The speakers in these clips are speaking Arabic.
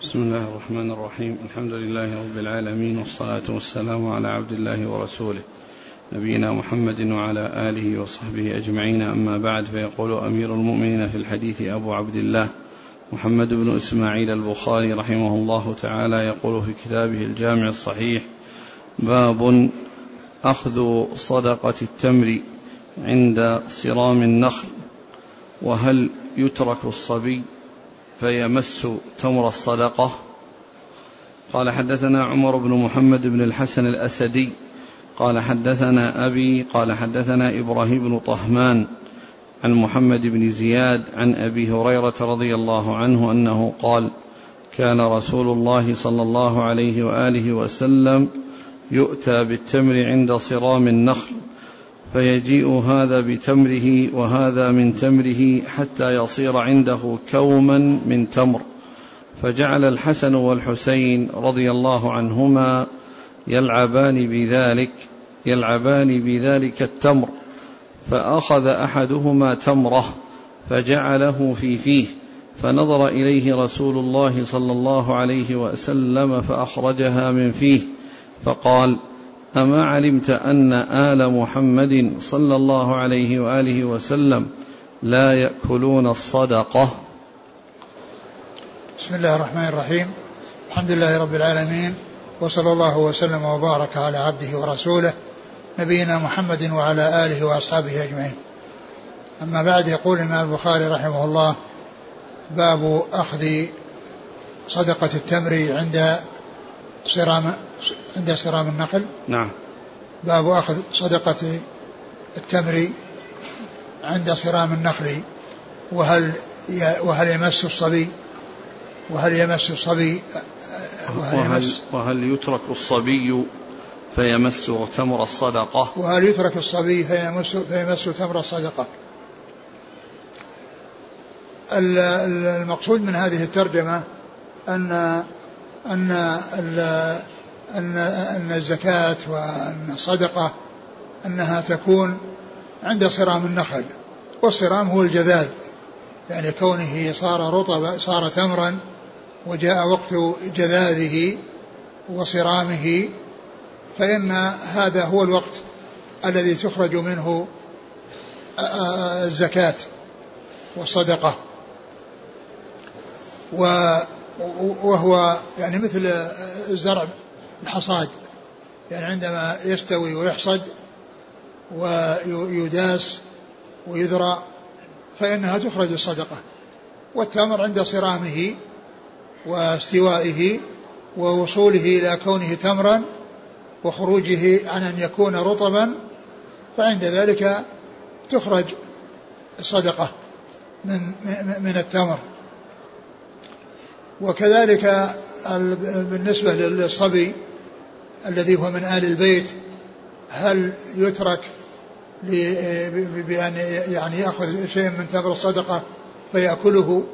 بسم الله الرحمن الرحيم. الحمد لله رب العالمين والصلاة والسلام على عبد الله ورسوله نبينا محمد وعلى آله وصحبه أجمعين. أما بعد فيقول أمير المؤمنين في الحديث أبو عبد الله محمد بن إسماعيل البخاري رحمه الله تعالى يقول في كتابه الجامع الصحيح باب أخذ صدقة التمر عند صرام النخل وهل يترك الصبي فيمس تمر الصدقة. قال حدثنا عمر بن محمد بن الحسن الأسدي. قال حدثنا أبي قال حدثنا إبراهيم بن طهمان عن محمد بن زياد عن أبي هريرة رضي الله عنه أنه قال كان رسول الله صلى الله عليه وآله وسلم يؤتى بالتمر عند صرام النخل. فيجيء هذا بتمره وهذا من تمره حتى يصير عنده كوما من تمر. فجعل الحسن والحسين رضي الله عنهما يلعبان بذلك يلعبان بذلك التمر. فأخذ أحدهما تمره فجعله في فيه فنظر إليه رسول الله صلى الله عليه وسلم فأخرجها من فيه فقال أما علمت أن آل محمد صلى الله عليه وآله وسلم لا يأكلون الصدقة. بسم الله الرحمن الرحيم. الحمد لله رب العالمين وصلى الله وسلم وبارك على عبده ورسوله نبينا محمد وعلى آله وأصحابه أجمعين. أما بعد يقول الإمام البخاري رحمه الله باب أخذ صدقة التمر عند صرام عند صرام النخل نعم. باب أخذ صدقة التمر عند صرام النخل. وهل وهل يمس الصبي؟ وهل يمس الصبي؟ وهل, وهل, وهل يترك الصبي فيمس تمر الصدقة؟ وهل يترك الصبي فيمس, فيمس تمر الصدقة؟ المقصود من هذه الترجمة أن أن أن أن الزكاة وأن الصدقة أنها تكون عند صرام النخل والصرام هو الجذاذ يعني كونه صار رطب صار تمرا وجاء وقت جذاذه وصرامه فإن هذا هو الوقت الذي تخرج منه الزكاة والصدقة. وهو يعني مثل الزرع الحصاد. يعني عندما يستوي ويحصد ويداس ويذرى فإنها تخرج الصدقة. والتمر عند صرامه واستوائه ووصوله إلى كونه تمرا وخروجه عن أن يكون رطبا فعند ذلك تخرج الصدقة من من التمر. وكذلك بالنسبة للصبي الذي هو من آل البيت هل يترك بأن يعني يأخذ شيء من تمر الصدقة فيأكله؟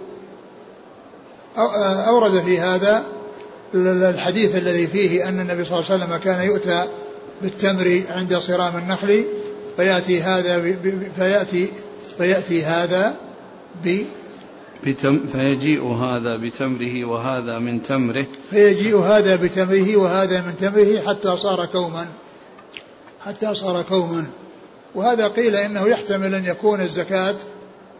أورد في هذا الحديث الذي فيه أن النبي صلى الله عليه وسلم كان يؤتى بالتمر عند صرام النخل فيأتي هذا فيأتي فيأتي هذا ب بتم فيجيء هذا بتمره وهذا من تمره. فيجيء هذا بتمره وهذا من تمره حتى صار كوما. حتى صار كوما. وهذا قيل إنه يحتمل أن يكون الزكاة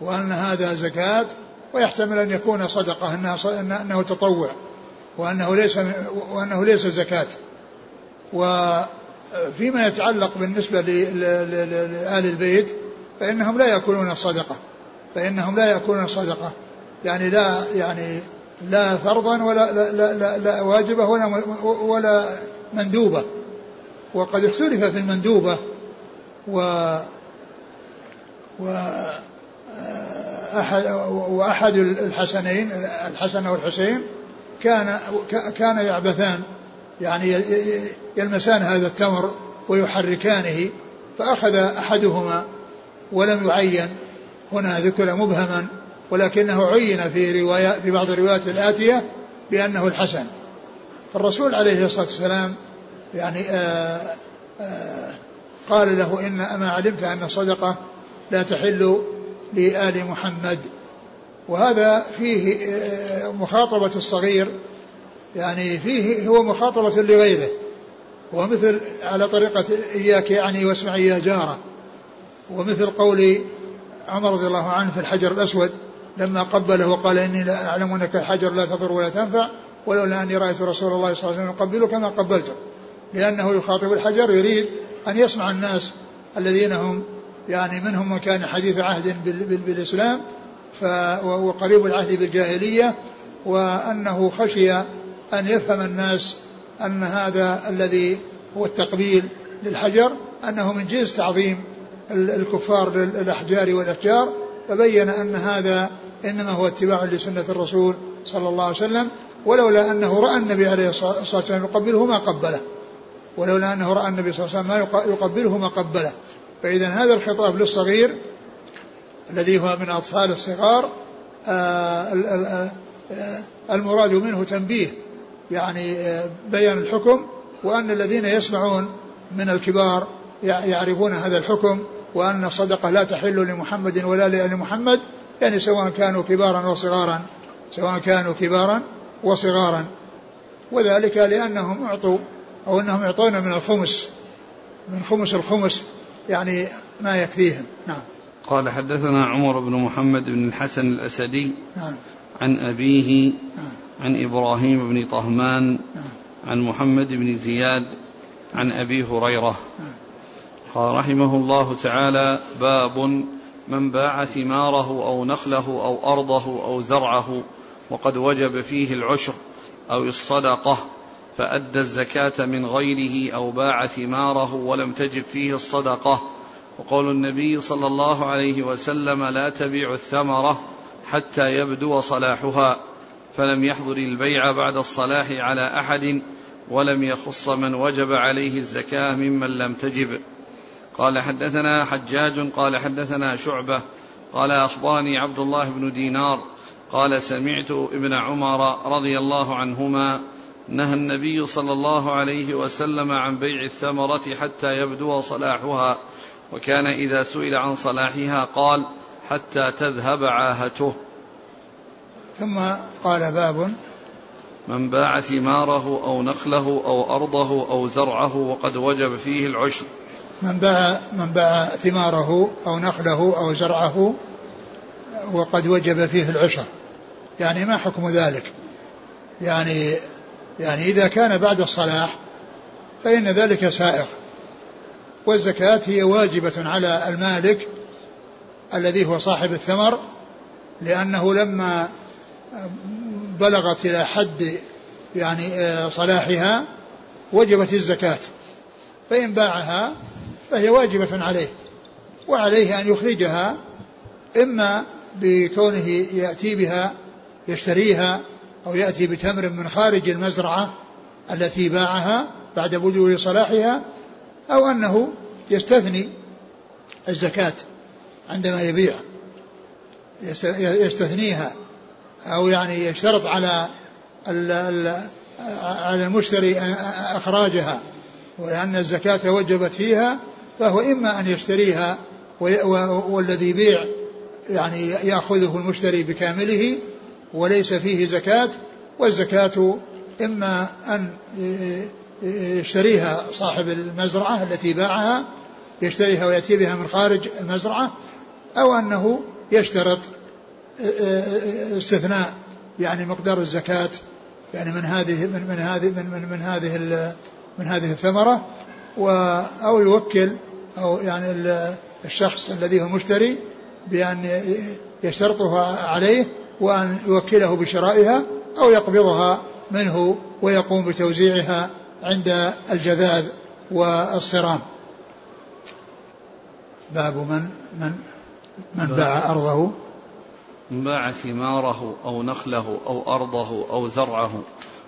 وأن هذا زكاة ويحتمل أن يكون صدقة أنها أنه تطوع وأنه ليس وأنه ليس زكاة. وفيما يتعلق بالنسبة لآل البيت فإنهم لا يأكلون الصدقة. فإنهم لا يأكلون الصدقة. يعني لا يعني لا فرضا ولا لا, لا, لا, لا واجبة ولا ولا مندوبة. وقد اختلف في المندوبة و و أحد وأحد الحسنين الحسن والحسين كان كان يعبثان يعني يلمسان هذا التمر ويحركانه فأخذ أحدهما ولم يعين. هنا ذكر مبهما ولكنه عين في رواية في بعض الروايات الآتية بأنه الحسن. فالرسول عليه الصلاة والسلام يعني آآ آه، آآ آه، قال له إن أما علمت أن الصدقة لا تحل لآل محمد. وهذا فيه آه، مخاطبة الصغير يعني فيه هو مخاطبة لغيره. ومثل على طريقة إياك يعني واسمعي يا جارة. ومثل قول عمر رضي الله عنه في الحجر الأسود لما قبله وقال إني لا أعلم أنك الحجر لا تضر ولا تنفع ولولا أني رأيت رسول الله صلى الله عليه وسلم يقبلك ما قبلته. لأنه يخاطب الحجر يريد أن يسمع الناس الذين هم يعني منهم من كان حديث عهد بالإسلام وقريب العهد بالجاهلية وأنه خشي أن يفهم الناس أن هذا الذي هو التقبيل للحجر أنه من جنس تعظيم الكفار للأحجار والأشجار. فبين أن هذا إنما هو اتباع لسنة الرسول صلى الله عليه وسلم ولولا أنه رأى النبي عليه الصلاة والسلام يقبله ما قبله. ولولا أنه رأى النبي صلى الله عليه وسلم ما يقبله ما قبله. فإذا هذا الخطاب للصغير الذي هو من أطفال الصغار آه، آه، المراد منه تنبيه يعني آه، بيان الحكم وأن الذين يسمعون من الكبار يعرفون هذا الحكم وأن الصدقة لا تحل لمحمد ولا لآل محمد يعني سواء كانوا كبارا وصغارا سواء كانوا كبارا وصغارا وذلك لأنهم أعطوا أو أنهم يعطون من الخمس من خمس الخمس يعني ما يكفيهم. نعم. قال حدثنا عمر بن محمد بن الحسن الأسدي نعم. عن أبيه نعم. عن إبراهيم بن طهمان نعم. عن محمد بن زياد عن أبي هريرة. نعم. قال رحمه الله تعالى باب من باع ثماره أو نخله أو أرضه أو زرعه وقد وجب فيه العشر أو الصدقة فأدى الزكاة من غيره أو باع ثماره ولم تجب فيه الصدقة. وقول النبي صلى الله عليه وسلم لا تبيع الثمرة حتى يبدو صلاحها فلم يحضر البيع بعد الصلاح على أحد ولم يخص من وجب عليه الزكاة ممن لم تجب. قال حدثنا حجاج قال حدثنا شعبة قال أخبرني عبد الله بن دينار قال سمعت ابن عمر رضي الله عنهما نهى النبي صلى الله عليه وسلم عن بيع الثمرة حتى يبدو صلاحها وكان إذا سئل عن صلاحها قال حتى تذهب عاهته. ثم قال باب. من باع ثماره أو نخله أو أرضه أو زرعه وقد وجب فيه العشر. من باع من باع ثماره أو نخله أو زرعه وقد وجب فيه العشر. يعني ما حكم ذلك؟ يعني يعني إذا كان بعد الصلاح فإن ذلك سائغ. والزكاة هي واجبة على المالك الذي هو صاحب الثمر لأنه لما بلغت إلى حد يعني آه، صلاحها وجبت الزكاة. فإن باعها فهي واجبة عليه وعليه أن يخرجها إما بكونه يأتي بها يشتريها أو يأتي بتمر من خارج المزرعة التي باعها بعد بدو صلاحها أو أنه يستثني الزكاة عندما يبيع يستثنيها أو يعني يشترط على على المشتري إخراجها ولأن الزكاة وجبت فيها فهو إما أن يشتريها والذي يبيع يعني يأخذه المشتري بكامله وليس فيه زكاة والزكاة إما أن يشتريها صاحب المزرعة التي باعها يشتريها ويأتي بها من خارج المزرعة أو أنه يشترط استثناء يعني مقدار الزكاة يعني من هذه من من هذه من من, من هذه من هذه الثمرة أو يوكل أو يعني الشخص الذي هو مشتري بأن يشترطها عليه وأن يوكله بشرائها أو يقبضها منه ويقوم بتوزيعها عند الجذاذ والصرام. باب من من من باع أرضه. من باع ثماره أو نخله أو أرضه أو زرعه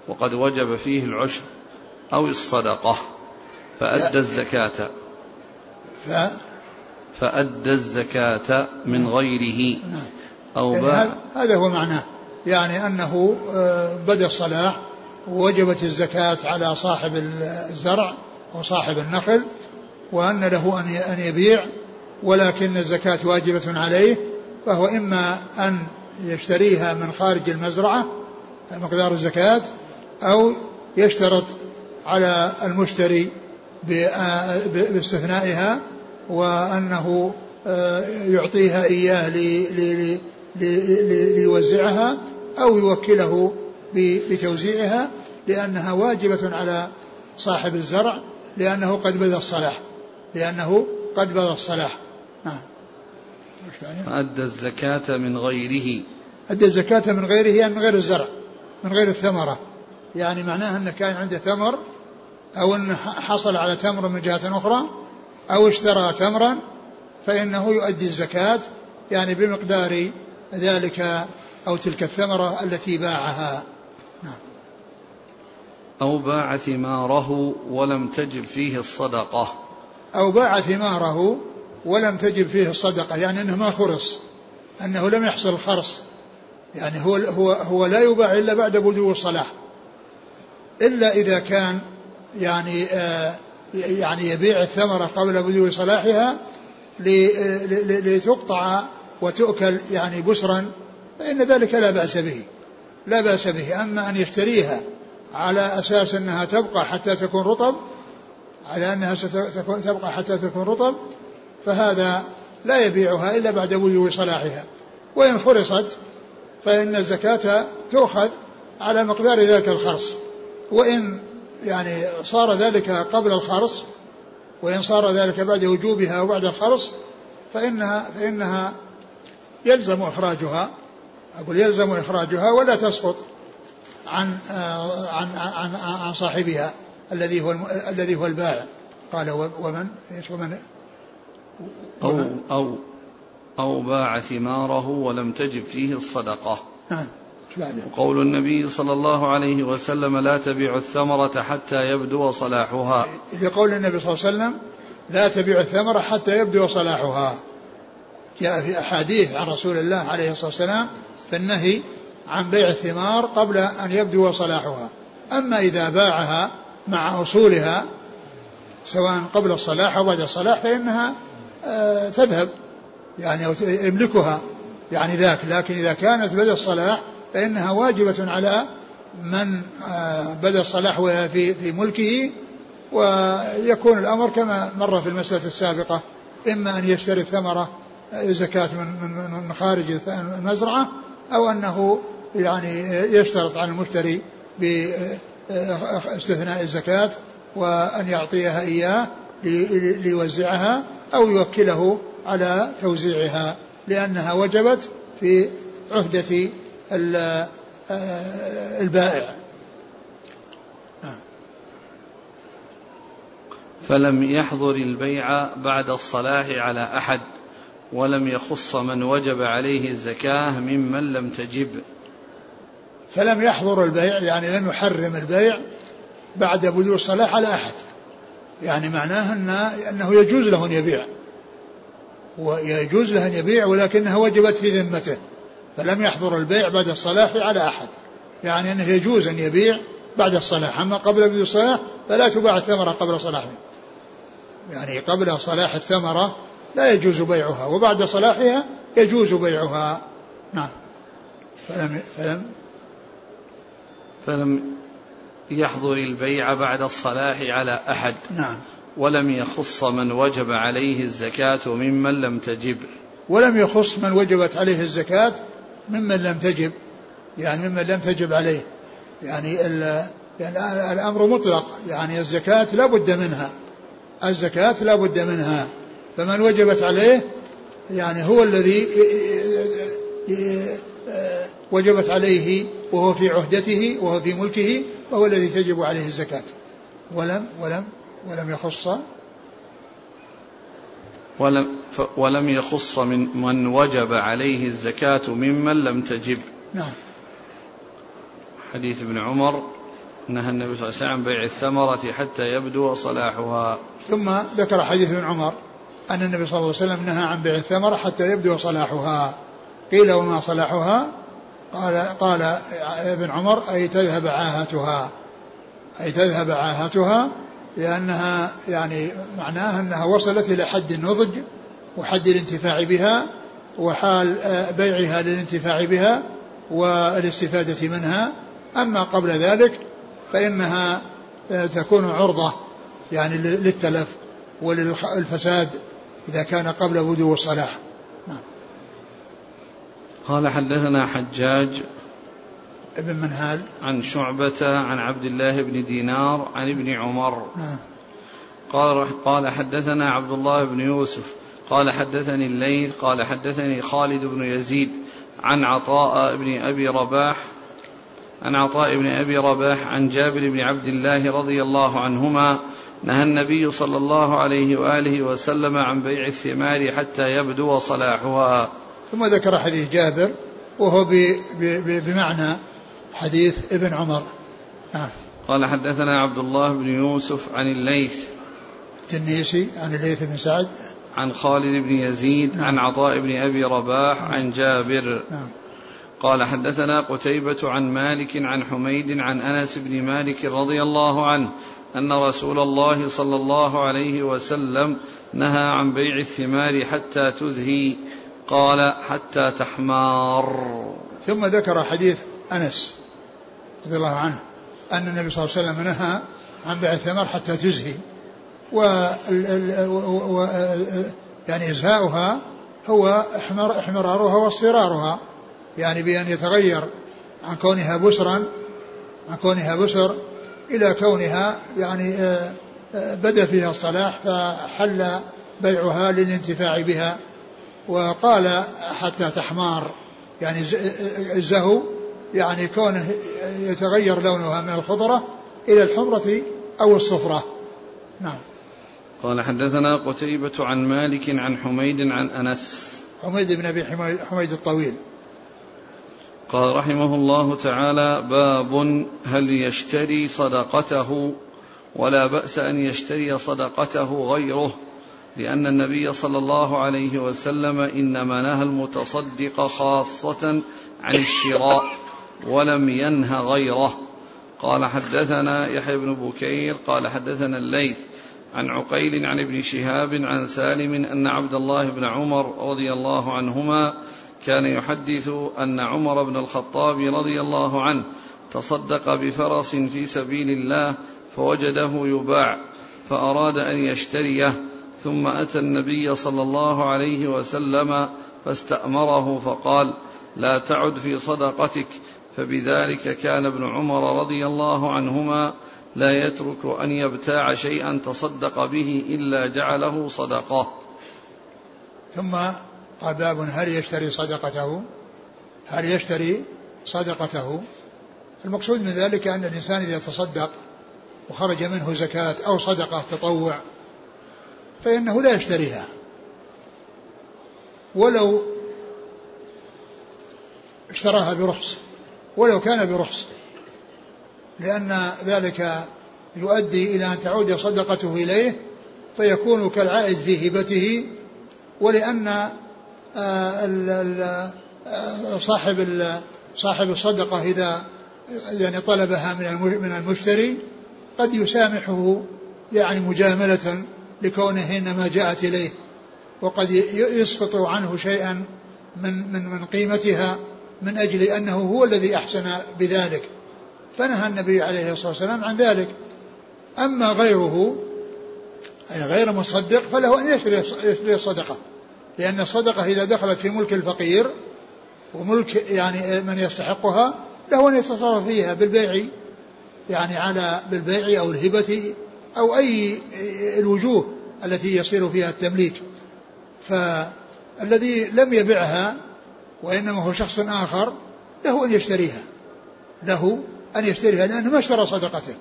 وقد وجب فيه العشر أو الصدقة فأدى الزكاة. ف فأدى الزكاة من غيره. نعم. أو يعني باع هذا هو معناه. يعني أنه آه، بدا الصلاح ووجبت الزكاة على صاحب الزرع وصاحب النخل وأن له أن يبيع ولكن الزكاة واجبة عليه فهو إما أن يشتريها من خارج المزرعة مقدار الزكاة أو يشترط على المشتري باستثنائها وأنه آه، يعطيها إياه ليوزعها أو يوكله بتوزيعها لأنها واجبة على صاحب الزرع لأنه قد بدا الصلاح لأنه قد بدا الصلاح. نعم. أدى الزكاة من غيره. أدى الزكاة من غيره يعني من غير الزرع من غير الثمرة. يعني معناها أنه كان عنده تمر أو أنه حصل على تمر من جهة أخرى أو اشترى تمرا فإنه يؤدي الزكاة يعني بمقدار ذلك أو تلك الثمرة التي باعها. نعم. أو باع ثماره ولم تجب فيه الصدقة. أو باع ثماره ولم تجب فيه الصدقة يعني أنه ما خرص أنه لم يحصل الخرص يعني هو هو هو لا يباع إلا بعد بدو الصلاح. إلا إذا كان يعني آه يعني يبيع الثمرة قبل بدو صلاحها لتقطع وتؤكل يعني بسرا فإن ذلك لا بأس به. لا بأس به. أما أن يشتريها على أساس أنها تبقى حتى تكون رطب على أنها ستبقى حتى تكون رطب فهذا لا يبيعها إلا بعد وجوه صلاحها. وإن خرصت فإن الزكاة تؤخذ على مقدار ذلك الخرص وإن يعني صار ذلك قبل الخرص وإن صار ذلك بعد وجوبها وبعد الخرص فإنها فإنها يلزم إخراجها. أقول يلزم إخراجها ولا تسقط عن عن عن عن صاحبها الذي هو الذي هو البائع. قال ومن؟ إيش ومن؟ أو أو أو باع ثماره ولم تجب فيه الصدقة. نعم. وقول النبي صلى الله عليه وسلم لا تبيع الثمرة حتى يبدو صلاحها. قول النبي صلى الله عليه وسلم لا تبيع الثمرة حتى يبدو صلاحها. جاء في أحاديث عن رسول الله عليه الصلاة والسلام في النهي عن بيع الثمار قبل أن يبدو صلاحها. أما إذا باعها مع أصولها سواء قبل الصلاح أو بعد الصلاح فإنها آه، تذهب يعني أو يملكها. يعني ذاك لكن إذا كانت بدأ الصلاح فإنها واجبة على من آه، بدأ الصلاح في في ملكه ويكون الأمر كما مر في المسألة السابقة إما أن يشتري الثمرة آه، زكاة من من من خارج المزرعة أو أنه يعني يشترط على المشتري باستثناء الزكاة وأن يعطيها إياه ليوزعها أو يوكله على توزيعها لأنها وجبت في عهدة البائع. نعم. فلم يحضر البيع بعد الصلاح على أحد ولم يخص من وجب عليه الزكاة ممن لم تجب. فلم يحضر البيع يعني لم يحرم البيع بعد بدو الصلاح على أحد. يعني معناه أن أنه يجوز له أن يبيع. ويجوز له أن يبيع ولكنها وجبت في ذمته. فلم يحضر البيع بعد الصلاح على أحد. يعني أنه يجوز أن يبيع بعد الصلاح. أما قبل بدو الصلاح فلا تباع الثمرة قبل صلاحها يعني قبل صلاح الثمرة لا يجوز بيعها وبعد صلاحها يجوز بيعها. نعم. فلم فلم فلم يحضر البيع بعد الصلاح على أحد. نعم. ولم يخص من وجب عليه الزكاة ممن لم تجب. ولم يخص من وجبت عليه الزكاة ممن لم تجب يعني ممن لم تجب عليه. يعني, يعني الأمر مطلق يعني الزكاة لا بد منها. الزكاة لا بد منها. فمن وجبت عليه يعني هو الذي وجبت عليه وهو في عهدته وهو في ملكه وهو الذي تجب عليه الزكاة. ولم ولم ولم يخص ولم ولم يخص من من وجب عليه الزكاة ممن لم تجب. نعم. حديث ابن عمر نهى النبي صلى الله عليه وسلم عن بيع الثمرة حتى يبدو صلاحها. ثم ذكر حديث ابن عمر أن النبي صلى الله عليه وسلم نهى عن بيع الثمرة حتى يبدو صلاحها. قيل وما صلاحها؟ قال قال ابن عمر أي تذهب عاهتها. أي تذهب عاهتها لأنها يعني معناها أنها وصلت إلى حد النضج وحد الانتفاع بها وحال آه، بيعها للانتفاع بها والاستفادة منها أما قبل ذلك فإنها آه، تكون عرضة يعني للتلف وللفساد إذا كان قبل بدو الصلاح نعم. قال حدثنا حجاج ابن منهال عن شعبة عن عبد الله بن دينار عن ابن عمر نعم. قال قال حدثنا عبد الله بن يوسف قال حدثني الليث قال حدثني خالد بن يزيد عن عطاء بن أبي رباح عن عطاء بن أبي رباح عن جابر بن عبد الله رضي الله عنهما نهى النبي صلى الله عليه وآله وسلم عن بيع الثمار حتى يبدو صلاحها. ثم ذكر حديث جابر وهو بمعنى حديث ابن عمر. نعم. قال حدثنا عبد الله بن يوسف عن الليث التنيسي عن الليث بن سعد عن خالد بن يزيد نعم. عن عطاء بن أبي رباح نعم. عن جابر نعم. قال حدثنا قتيبة عن مالك عن حميد عن أنس بن مالك رضي الله عنه أن رسول الله صلى الله عليه وسلم نهى عن بيع الثمار حتى تزهي قال حتى تحمار ثم ذكر حديث أنس رضي الله عنه أن النبي صلى الله عليه وسلم نهى عن بيع الثمار حتى تزهي و. يعني إزهاؤها هو احمر احمرارها واصفرارها يعني بأن يتغير عن كونها بسرا عن كونها بسر إلى كونها يعني آه، آه، بدا فيها الصلاح فحل بيعها للانتفاع بها وقال حتى تحمار يعني الزهو يعني كونه يتغير لونها من الخضرة إلى الحمرة أو الصفرة. نعم. قال حدثنا قتيبة عن مالك عن حميد عن أنس. حميد بن أبي حميد الطويل. قال رحمه الله تعالى باب هل يشتري صدقته ولا بأس أن يشتري صدقته غيره لأن النبي صلى الله عليه وسلم إنما نهى المتصدق خاصة عن الشراء. ولم ينه غيره. قال حدثنا يحيى بن بكير قال حدثنا الليث عن عقيل عن ابن شهاب عن سالم أن عبد الله بن عمر رضي الله عنهما كان يحدث أن عمر بن الخطاب رضي الله عنه تصدق بفرس في سبيل الله فوجده يباع فأراد أن يشتريه ثم أتى النبي صلى الله عليه وسلم فاستأمره فقال لا تعد في صدقتك فبذلك كان ابن عمر رضي الله عنهما لا يترك أن يبتاع شيئا تصدق به إلا جعله صدقة. ثم قال باب هل يشتري صدقته؟ هل يشتري صدقته؟ المقصود من ذلك أن الإنسان إذا تصدق وخرج منه زكاة أو صدقة تطوع فإنه لا يشتريها. ولو اشتراها برخص. ولو كان برخص. لأن ذلك يؤدي إلى أن تعود صدقته إليه فيكون كالعائد في هبته ولأن آه، آه، صاحب صاحب الصدقة إذا يعني طلبها من من المشتري قد يسامحه يعني مجاملة لكونه إنما جاءت إليه وقد يسقط عنه شيئا من من من قيمتها. من أجل أنه هو الذي أحسن بذلك. فنهى النبي عليه الصلاة والسلام عن ذلك. أما غيره أي غير مصدق فله أن يشتري الصدقة. لأن الصدقة إذا دخلت في ملك الفقير وملك يعني من يستحقها له أن يتصرف فيها بالبيع يعني على بالبيع أو الهبة أو أي الوجوه التي يصير فيها التمليك. فالذي لم يبعها وإنما هو شخص آخر له أن يشتريها له أن يشتريها لأنه ما اشترى صدقته.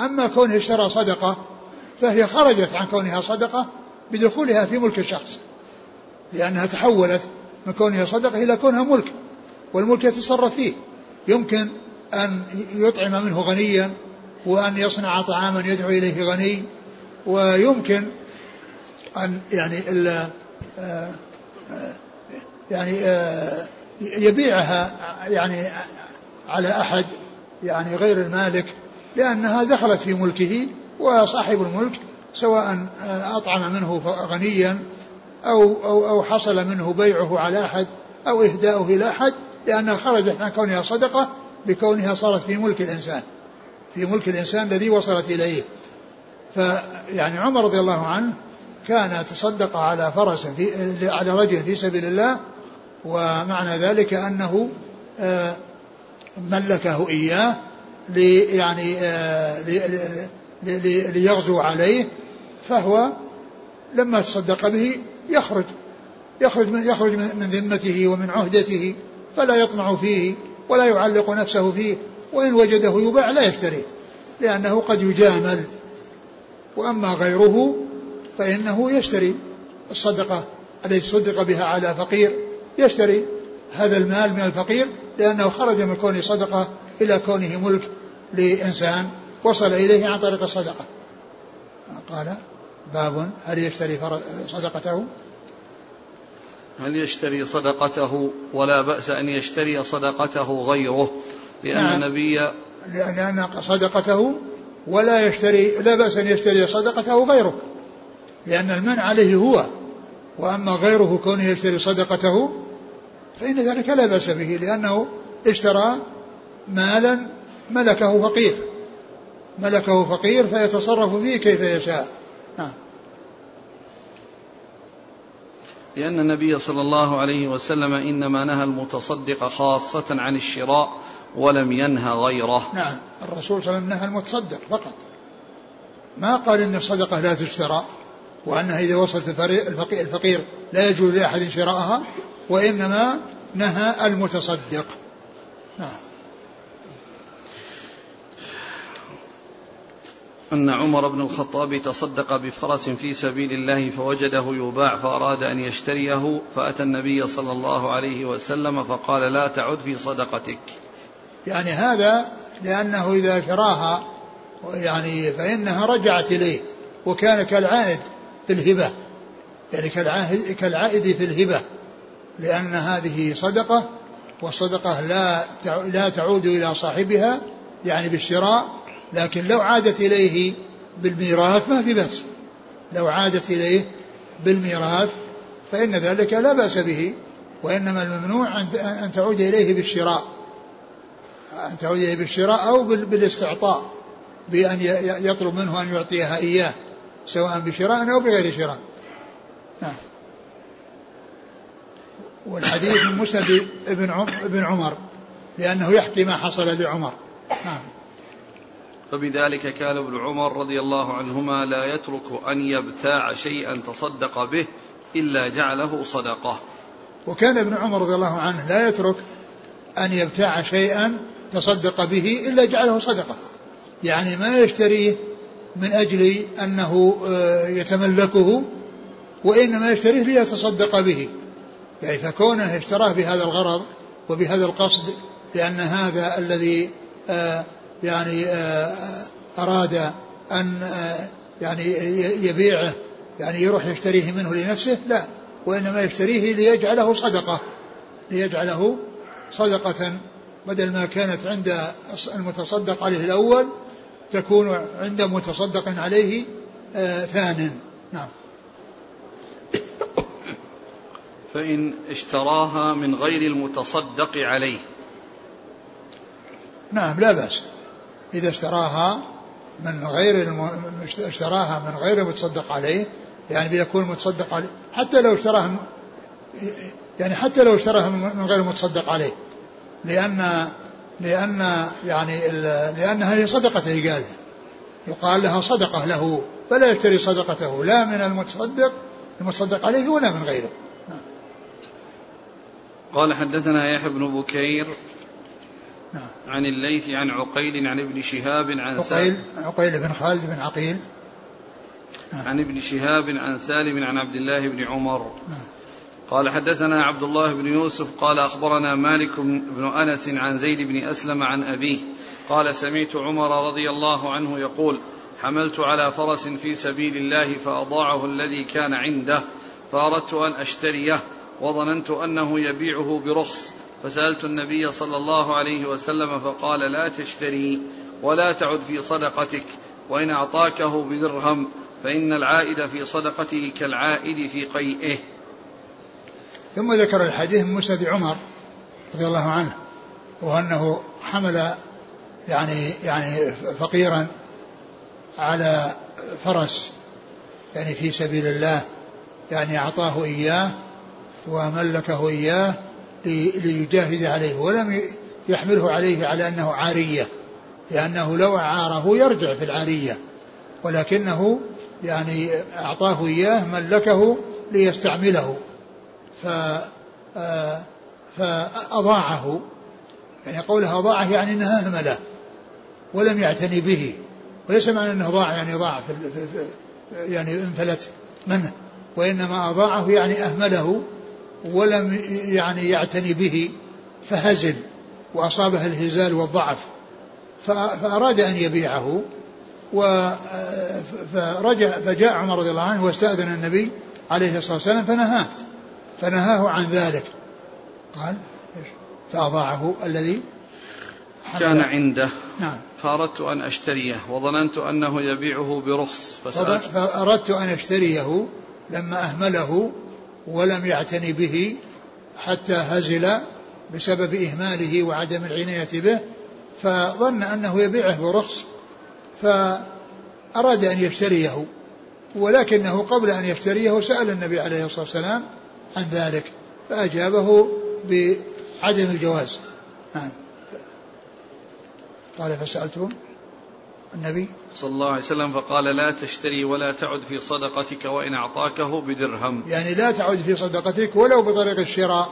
أما كونه اشترى صدقة فهي خرجت عن كونها صدقة بدخولها في ملك الشخص لأنها تحولت من كونها صدقة إلى كونها ملك والملك يتصرف فيه. يمكن أن يطعم منه غنيا وأن يصنع طعاما يدعو إليه غني ويمكن أن يعني ال آه، يعني آه، يبيعها يعني على أحد يعني غير المالك لأنها دخلت في ملكه وصاحب الملك سواء أطعم منه غنيا أو, أو, أو حصل منه بيعه على أحد أو إهداؤه إلى أحد لأنها خرجت عن كونها صدقة بكونها صارت في ملك الإنسان في ملك الإنسان الذي وصلت إليه. فيعني عمر رضي الله عنه كان تصدق على فرس في على رجل في سبيل الله ومعنى ذلك أنه آه، ملكه إياه لي يعني آه، ليغزو عليه فهو لما تصدق به يخرج يخرج من يخرج من ذمته ومن عهدته فلا يطمع فيه ولا يعلق نفسه فيه وإن وجده يباع لا يشتريه لأنه قد يجامل. وأما غيره فإنه يشتري الصدقة التي صدق بها على فقير. يشتري هذا المال من الفقير لأنه خرج من كونه صدقة إلى كونه ملك لإنسان. وصل إليه عن طريق الصدقة. قال باب هل يشتري صدقته؟ هل يشتري صدقته؟ ولا بأس أن يشتري صدقته غيره لأن نعم. النبي لأن صدقته ولا يشتري لا بأس أن يشتري صدقته غيره لأن المنع عليه هو. وأما غيره كونه يشتري صدقته فإن ذلك لا بأس به لأنه اشترى مالا ملكه فقير. ملكه فقير فيتصرف فيه كيف يشاء. نعم. لأن النبي صلى الله عليه وسلم إنما نهى المتصدق خاصة عن الشراء ولم ينهى غيره. نعم. الرسول صلى الله عليه وسلم نهى المتصدق فقط. ما قال إن الصدقة لا تشترى وأنها إذا وصلت الفقير لا يجوز لأحد شراءها؟ وإنما نهى المتصدق. نعم. أن عمر بن الخطاب تصدق بفرس في سبيل الله فوجده يباع فأراد أن يشتريه فأتى النبي صلى الله عليه وسلم فقال لا تعد في صدقتك. يعني هذا لأنه إذا شراها يعني فإنها رجعت إليه وكان كالعائد في الهبة. يعني كالعائد, كالعائد في الهبة. لأن هذه صدقة والصدقة لا لا تعود إلى صاحبها يعني بالشراء لكن لو عادت إليه بالميراث ما في بأس. لو عادت إليه بالميراث فإن ذلك لا بأس به وإنما الممنوع أن تعود إليه بالشراء. أن تعود إليه بالشراء أو بالاستعطاء بأن يطلب منه أن يعطيها إياه سواء بشراء أو بغير شراء. نعم. والحديث من مسند ابن عمر لأنه يحكي ما حصل لعمر. نعم. فبذلك كان ابن عمر رضي الله عنهما لا يترك أن يبتاع شيئا تصدق به إلا جعله صدقة. وكان ابن عمر رضي الله عنه لا يترك أن يبتاع شيئا تصدق به إلا جعله صدقة. يعني ما يشتريه من أجل أنه آه، يتملكه وإنما يشتريه ليتصدق به. يعني فكونه اشتراه بهذا الغرض وبهذا القصد لأن هذا الذي آه، يعني آه، أراد أن آه، يعني يبيعه يعني يروح يشتريه منه لنفسه لا وإنما يشتريه ليجعله صدقة ليجعله صدقة. بدل ما كانت عند المتصدق عليه الأول تكون عند متصدق عليه ثان نعم. فإن اشتراها من غير المتصدق عليه. نعم لا بأس. إذا اشتراها من غير الم... اشتراها من غير المتصدق عليه يعني بيكون متصدق عليه حتى لو اشتراها يعني حتى لو اشتراها من غير المتصدق عليه. لأن لأن يعني لأنها هي صدقته قال يقال لها صدقة له فلا يشتري صدقته لا من المتصدق المتصدق عليه ولا من غيره. قال حدثنا يحيى بن بكير نعم. عن الليث عن عقيل عن ابن شهاب عن عقيل عقيل بن خالد بن عقيل نعم. عن ابن شهاب عن سالم عن عبد الله بن عمر نعم. قال حدثنا عبد الله بن يوسف قال أخبرنا مالك بن أنس عن زيد بن أسلم عن أبيه قال سمعت عمر رضي الله عنه يقول حملت على فرس في سبيل الله فأضاعه الذي كان عنده فأردت أن أشتريه وظننت أنه يبيعه برخص. فسألت النبي صلى الله عليه وسلم فقال لا تشتري ولا تعد في صدقتك وإن أعطاكه بدرهم فإن العائد في صدقته كالعائد في قيئه. ثم ذكر الحديث من مسند عمر رضي الله عنه وأنه حمل يعني يعني فقيرا على فرس يعني في سبيل الله يعني أعطاه إياه وملكه إياه ليجاهد عليه ولم يحمله عليه على أنه عارية لأنه لو أعاره يرجع في العارية ولكنه يعني أعطاه إياه ملكه ليستعمله ف فأضاعه يعني قولها أضاعه يعني أنها أهمله ولم يعتني به وليس معنى أنه ضاع يعني ضاع في يعني انفلت منه وإنما أضاعه يعني أهمله ولم يعني يعتني به فهزل وأصابه الهزال والضعف. فأراد أن يبيعه فرجع فجاء عمر رضي الله عنه واستأذن النبي عليه الصلاة والسلام فنهاه فنهاه عن ذلك. قال فأضاعه الذي كان عنده. نعم. فأردت أن أشتريه وظننت أنه يبيعه برخص فسألت. فأردت أن أشتريه لما أهمله ولم يعتني به حتى هزل بسبب إهماله وعدم العناية به فظن أنه يبيعه برخص فأراد أن يشتريه ولكنه قبل أن يشتريه سأل النبي عليه الصلاة والسلام عن ذلك فأجابه بعدم الجواز. نعم. قال فسألته النبي صلى الله عليه وسلم فقال لا تشتري ولا تعد في صدقتك وإن أعطاكه بدرهم. يعني لا تعد في صدقتك ولو بطريق الشراء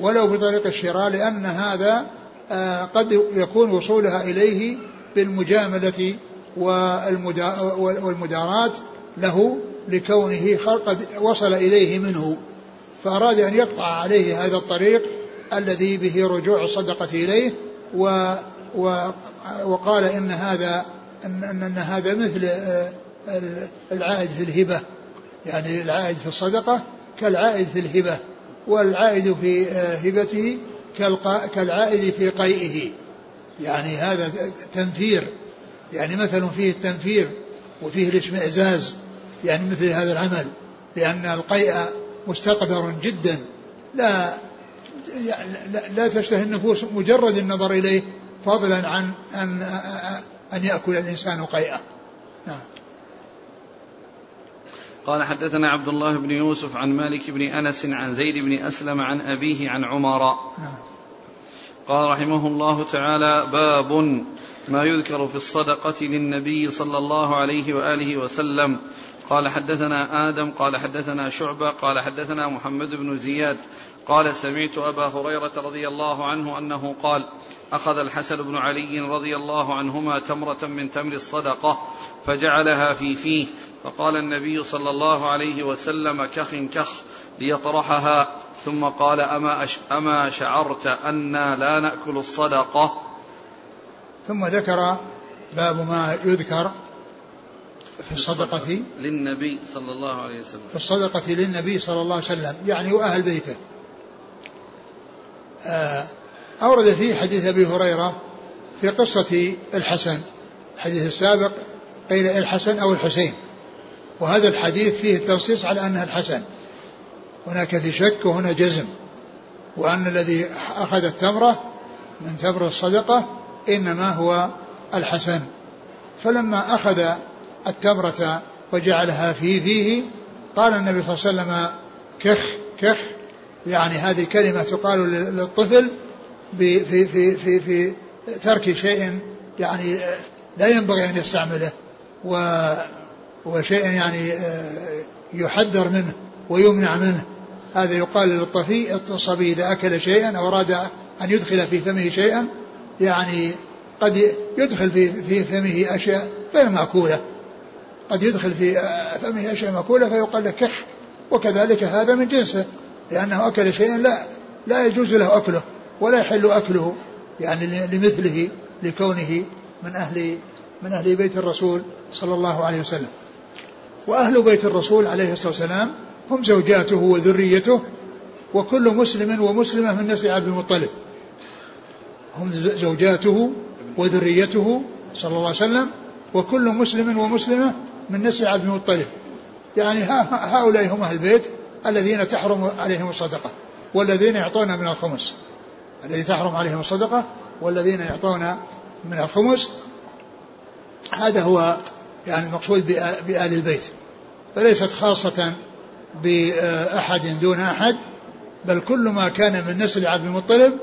ولو بطريق الشراء لأن هذا آه، قد يكون وصولها إليه بالمجاملة والمداراة له لكونه قد وصل إليه منه. فأراد أن يقطع عليه هذا الطريق الذي به رجوع الصدقة إليه و وقال إن هذا أن, هذا مثل آه، العائد في الهبة. يعني العائد في الصدقة كالعائد في الهبة والعائد في آه، هبته كالعائد في قيئه. يعني هذا تنفير. يعني مثل فيه التنفير وفيه الاشمئزاز. يعني مثل هذا العمل. لأن القيء مستقدر جدا. لا لا, لا تشتهي النفوس مجرد النظر إليه فضلا عن أن أن يأكل الإنسان قيئة. نعم. قال حدثنا عبد الله بن يوسف عن مالك بن أنس عن زيد بن أسلم عن أبيه عن عمر. نعم. قال رحمه الله تعالى باب ما يذكر في الصدقة للنبي صلى الله عليه وآله وسلم. قال حدثنا آدم قال حدثنا شعبة قال حدثنا محمد بن زياد. قال سمعت أبا هريرة رضي الله عنه أنه قال أخذ الحسن بن علي رضي الله عنهما تمرة من تمر الصدقة فجعلها في فيه فقال النبي صلى الله عليه وسلم كخ كخ ليطرحها ثم قال أما, أش أما شعرت أنا لا نأكل الصدقة؟ ثم ذكر باب ما يذكر في الصدقة للنبي صلى الله عليه وسلم. في الصدقة للنبي صلى الله عليه وسلم يعني وأهل بيته. أورد فيه حديث أبي هريرة في قصة الحسن الحديث السابق قيل الحسن أو الحسين. وهذا الحديث فيه التنصيص على أنها الحسن. هناك في شك وهنا جزم وأن الذي أخذ التمرة من تمر الصدقة إنما هو الحسن. فلما أخذ التمرة وجعلها في فيه قال النبي صلى الله عليه وسلم كخ كخ يعني هذه كلمة تقال للطفل في في في في ترك شيء يعني لا ينبغي أن يستعمله و وشيء يعني آه، يحذر منه ويمنع منه. هذا يقال للطفي الصبي إذا أكل شيئا أو أراد أن يدخل في فمه شيئا يعني قد يدخل في في فمه أشياء غير مأكولة. قد يدخل في آه، فمه أشياء مأكولة فيقال له كح وكذلك هذا من جنسه. لأنه أكل شيئا لا لا يجوز له أكله ولا يحل أكله يعني لمثله لكونه من أهل من أهل بيت الرسول صلى الله عليه وسلم. وأهل بيت الرسول عليه الصلاة والسلام هم زوجاته وذريته وكل مسلم ومسلمة من نسل عبد المطلب. هم زوجاته وذريته صلى الله عليه وسلم وكل مسلم ومسلمة من نسل عبد المطلب. يعني هؤلاء هم أهل البيت. الذين تحرم عليهم الصدقة والذين يعطون من الخمس. الذي تحرم عليهم الصدقة والذين يعطون من الخمس. هذا هو يعني المقصود بآل البيت. فليست خاصة بأحد دون أحد بل كل ما كان من نسل عبد المطلب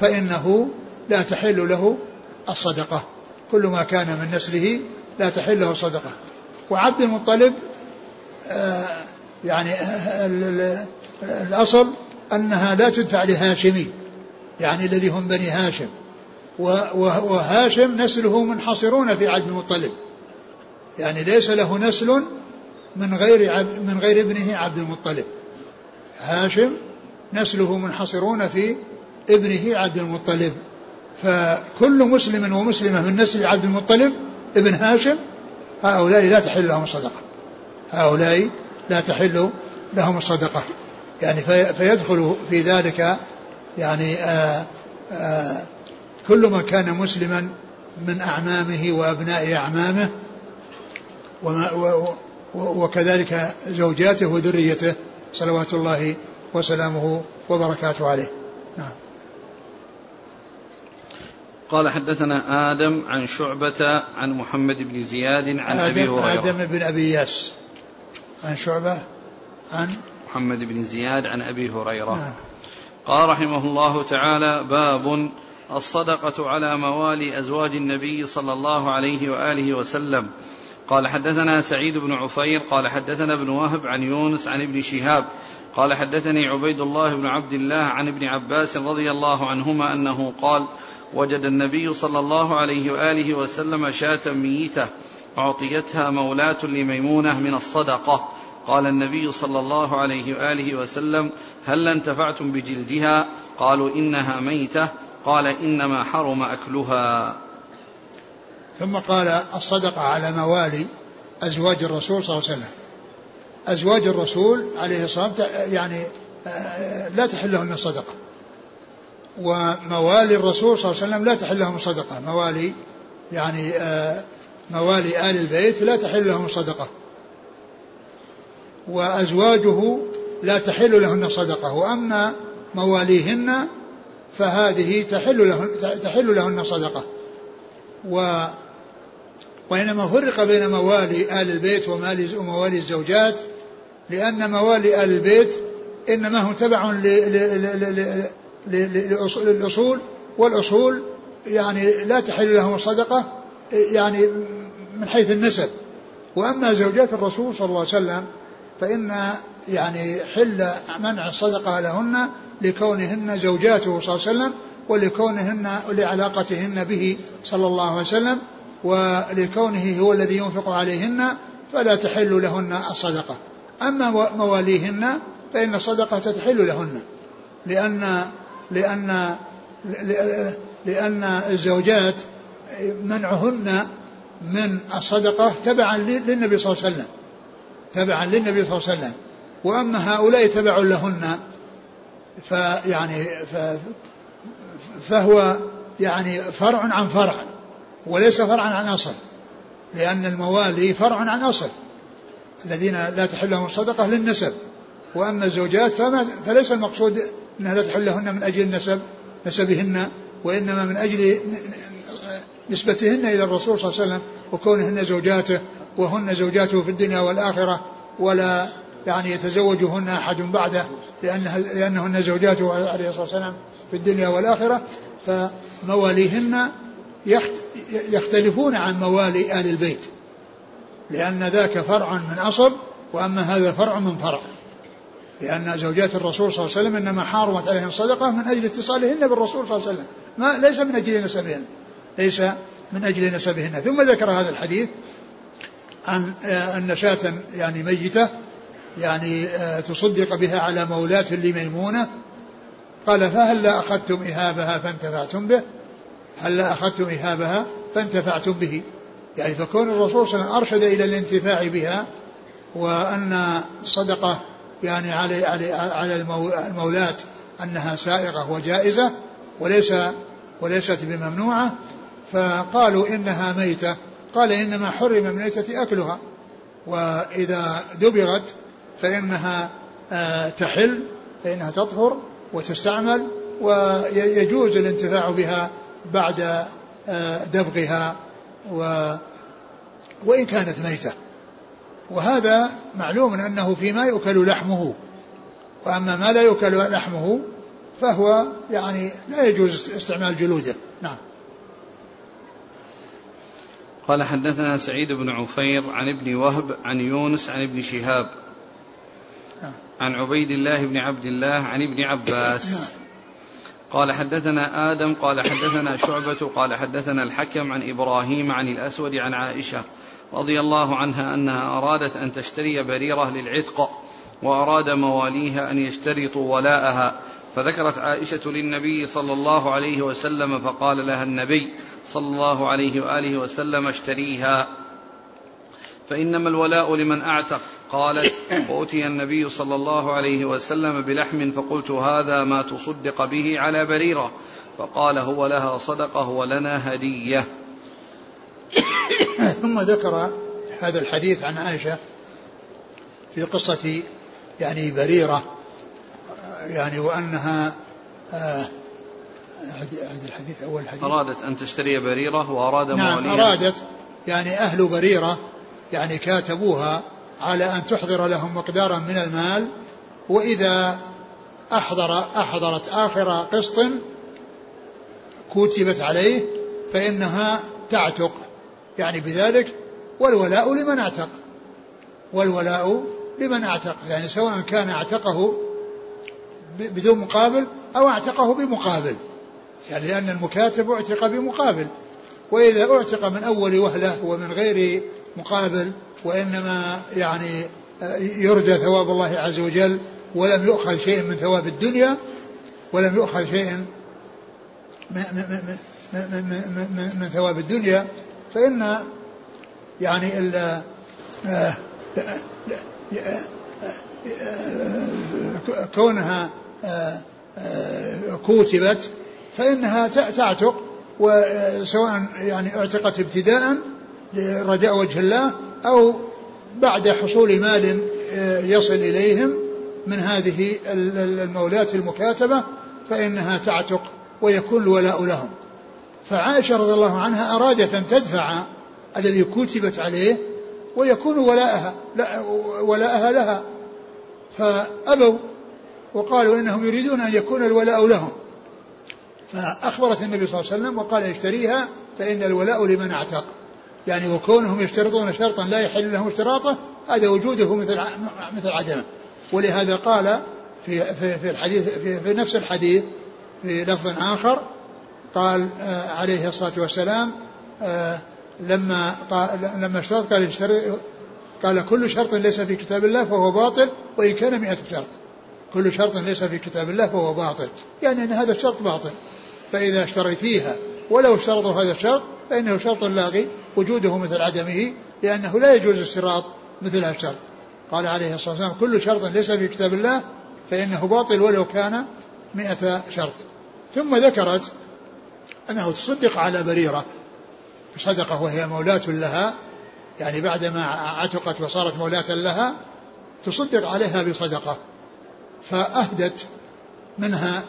فإنه لا تحل له الصدقة. كل ما كان من نسله لا تحل له الصدقة. وعبد المطلب آه، يعني الأصل أنها لا تدفع لهاشمي يعني الذي هم بني هاشم. وهاشم نسله منحصرون في عبد المطلب. يعني ليس له نسل من غير عبد من غير ابنه عبد المطلب. هاشم نسله منحصرون في ابنه عبد المطلب. فكل مسلم ومسلمة من نسل عبد المطلب ابن هاشم هؤلاء لا تحل لهم الصدقة هؤلاء لا تحل لهم الصدقة. يعني فيدخل في ذلك يعني آآ آآ كل من كان مسلما من أعمامه وأبناء أعمامه وما وكذلك زوجاته وذريته صلوات الله وسلامه وبركاته عليه. نعم. قال حدثنا آدم عن شعبة عن محمد بن زياد عن أبي هريرة. آدم بن أبي ياس. عن شعبة عن محمد بن زياد عن أبي هريرة. نعم. قال رحمه الله تعالى باب الصدقة على موالي أزواج النبي صلى الله عليه وآله وسلم. قال حدثنا سعيد بن عفير قال حدثنا ابن وهب عن يونس عن ابن شهاب قال حدثني عبيد الله بن عبد الله عن ابن عباس رضي الله عنهما أنه قال وجد النبي صلى الله عليه وآله وسلم شاة ميتة. أعطيتها مولاة لميمونة من الصدقة. قال النبي صلى الله عليه وآله وسلم هل انتفعتم بجلدها؟ قالوا إنها ميتة. قال إنما حرم أكلها. ثم قال الصدقة على موالي أزواج الرسول صلى الله عليه وسلم. أزواج الرسول عليه الصلاة والسلام يعني آه، لا تحل لهن الصدقة وموالي الرسول صلى الله عليه وسلم لا تحل لهم الصدقة موالي يعني آه، موالي آل البيت لا تحل لهم الصدقة وأزواجه لا تحل لهن صدقة. وأما مواليهن فهذه تحل لهن تحل لهن صدقة. و وإنما فرق بين موالي آل البيت وموالي الزوجات لأن موالي آل البيت إنما هم تبع للأصول والأصول يعني لا تحل لهم الصدقة يعني من حيث النسب. وأما زوجات الرسول صلى الله عليه وسلم فإن يعني حل منع الصدقة لهن لكونهن زوجاته صلى الله عليه وسلم ولكونهن لعلاقتهن به صلى الله عليه وسلم ولكونه هو الذي ينفق عليهن فلا تحل لهن الصدقة. أما مواليهن فإن الصدقة تحل لهن. لأن لأن لأن الزوجات منعهن من الصدقة تبعا للنبي صلى الله عليه وسلم. تبعا للنبي صلى الله عليه وسلم. وأما هؤلاء تبع لهن فيعني فهو يعني فرع عن فرع وليس فرعا عن أصل لأن الموالي فرع عن أصل الذين لا تحل لهم الصدقة للنسب. وأما الزوجات فما فليس المقصود أنها لا تحل لهن من أجل النسب نسبهن وإنما من أجل نسبتهن إلى الرسول صلى الله عليه وسلم وكونهن زوجاته وهن زوجاته في الدنيا والآخرة ولا يعني يتزوجهن أحد بعده لأنها لأنهن زوجاته عليه الصلاة والسلام في الدنيا والآخرة فمواليهن يختلفون عن موالي آل البيت لأن ذاك فرع من أصل وأما هذا فرع من فرع لأن زوجات الرسول صلى الله عليه وسلم إنما حارمت عليهم الصدقة من أجل اتصالهن بالرسول صلى الله عليه وسلم ما ليس من أجل نسبهن ليس من أجل نسبهن. ثم ذكر هذا الحديث عن آه، أن شاة يعني ميتة يعني آه، تصدق بها على مولاة لميمونة. قال فهل لا أخذتم إهابها فانتفعتم به؟ هل لا أخذتم إهابها فانتفعتم به؟ يعني فكون الرسول صلى الله عليه وسلم أرشد إلى الانتفاع بها وأن الصدقة يعني على على على المولاة أنها سائغة وجائزة وليس وليست بممنوعة. فقالوا إنها ميتة. قال إنما حرم من الميتة أكلها. وإذا دبغت فإنها آه، تحل فإنها تطهر وتستعمل ويجوز الانتفاع بها بعد آه، دبغها و وإن كانت ميتة. وهذا معلوم أنه فيما يؤكل لحمه. وأما ما لا يؤكل لحمه فهو يعني لا يجوز استعمال جلوده. نعم. قال حدثنا سعيد بن عفير عن ابن وهب عن يونس عن ابن شهاب. عن عبيد الله بن عبد الله عن ابن عباس. قال حدثنا آدم قال حدثنا شعبة قال حدثنا الحكم عن إبراهيم عن الأسود عن عائشة رضي الله عنها أنها أرادت أن تشتري بريرة للعتق وأراد مواليها أن يشترطوا ولاءها فذكرت عائشة للنبي صلى الله عليه وسلم فقال لها النبي صلى الله عليه وآله وسلم اشتريها. فإنما الولاء لمن أعتق. قالت وأتي النبي صلى الله عليه وسلم بلحم فقلت هذا ما تصدق به على بريرة. فقال هو لها صدقة ولنا هدية. ثم ذكر هذا الحديث عن عائشة في قصة يعني بريرة يعني وأنها آه الحديث أول حديث. أرادت أن تشتري بريرة وأراد نعم مواليها أرادت يعني أهل بريرة يعني كاتبوها على أن تحضر لهم مقدارا من المال وإذا أحضر أحضرت آخر قسط كتبت عليه فإنها تعتق. يعني بذلك والولاء لمن اعتق. والولاء لمن اعتق. يعني سواء كان اعتقه بدون مقابل أو اعتقه بمقابل. يعني لأن المكاتب اعتق بمقابل وإذا اعتق من أول وهلة ومن غير مقابل وإنما يعني يرجى ثواب الله عز وجل ولم يؤخذ شيء من ثواب الدنيا ولم يؤخذ شيء من, من, من, من, من ثواب الدنيا فإن يعني آه، كونها كوتبت فإنها تعتق وسواء يعني اعتقت ابتداء لرجاء وجه الله أو بعد حصول مال يصل إليهم من هذه المولاة المكاتبة فإنها تعتق ويكون الولاء لهم. فعائشة رضي الله عنها أرادت أن تدفع الذي كتبت عليه ويكون ولاءها لا ولاءها لها. فأبوا وقالوا إنهم يريدون أن يكون الولاء لهم. فأخبرت النبي صلى الله عليه وسلم وقال اشتريها فإن الولاء لمن اعتق. يعني وكونهم يشترطون شرطا لا يحل لهم اشتراطه هذا وجوده مثل مثل عدمه. ولهذا قال في في في الحديث في, في نفس الحديث في لفظ آخر قال آه، عليه الصلاة والسلام آه، لما لما اشترط قال قال كل شرط ليس في كتاب الله فهو باطل وإن كان مئة شرط. كل شرط ليس في كتاب الله فهو باطل. يعني أن هذا الشرط باطل. فإذا اشتريتيها ولو اشترطوا هذا الشرط فإنه شرط لاغي وجوده مثل عدمه لأنه لا يجوز اشتراط مثل هذا الشرط. قال عليه الصلاة والسلام كل شرط ليس في كتاب الله فإنه باطل ولو كان مئة شرط. ثم ذكرت أنه تصدق على بريرة بصدقة وهي مولاة لها يعني بعدما عتقت وصارت مولاة لها تصدق عليها بصدقة فأهدت منها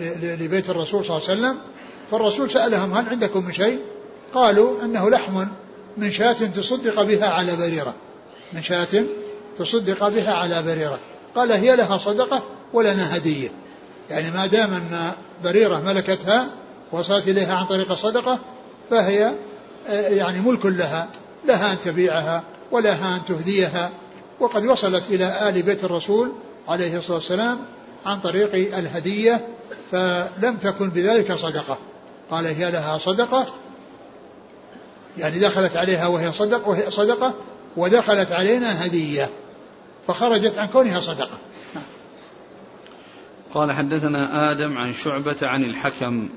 لبيت الرسول صلى الله عليه وسلم فالرسول سألهم هل عندكم من شيء؟ قالوا أنه لحم من شاة تصدق بها على بريرة. من شاة تصدق بها على بريرة. قال هي لها صدقة ولنا هدية. يعني ما دام أن بريرة ملكتها وصلت إليها عن طريق الصدقة فهي يعني ملك لها. لها أن تبيعها ولها أن تهديها. وقد وصلت إلى آل بيت الرسول عليه الصلاة والسلام عن طريق الهدية فلم تكن بذلك صدقة. قال هي لها صدقة. يعني دخلت عليها وهي صدق وهي صدقة ودخلت علينا هدية. فخرجت عن كونها صدقة. قال حدثنا آدم عن شعبة عن الحكم.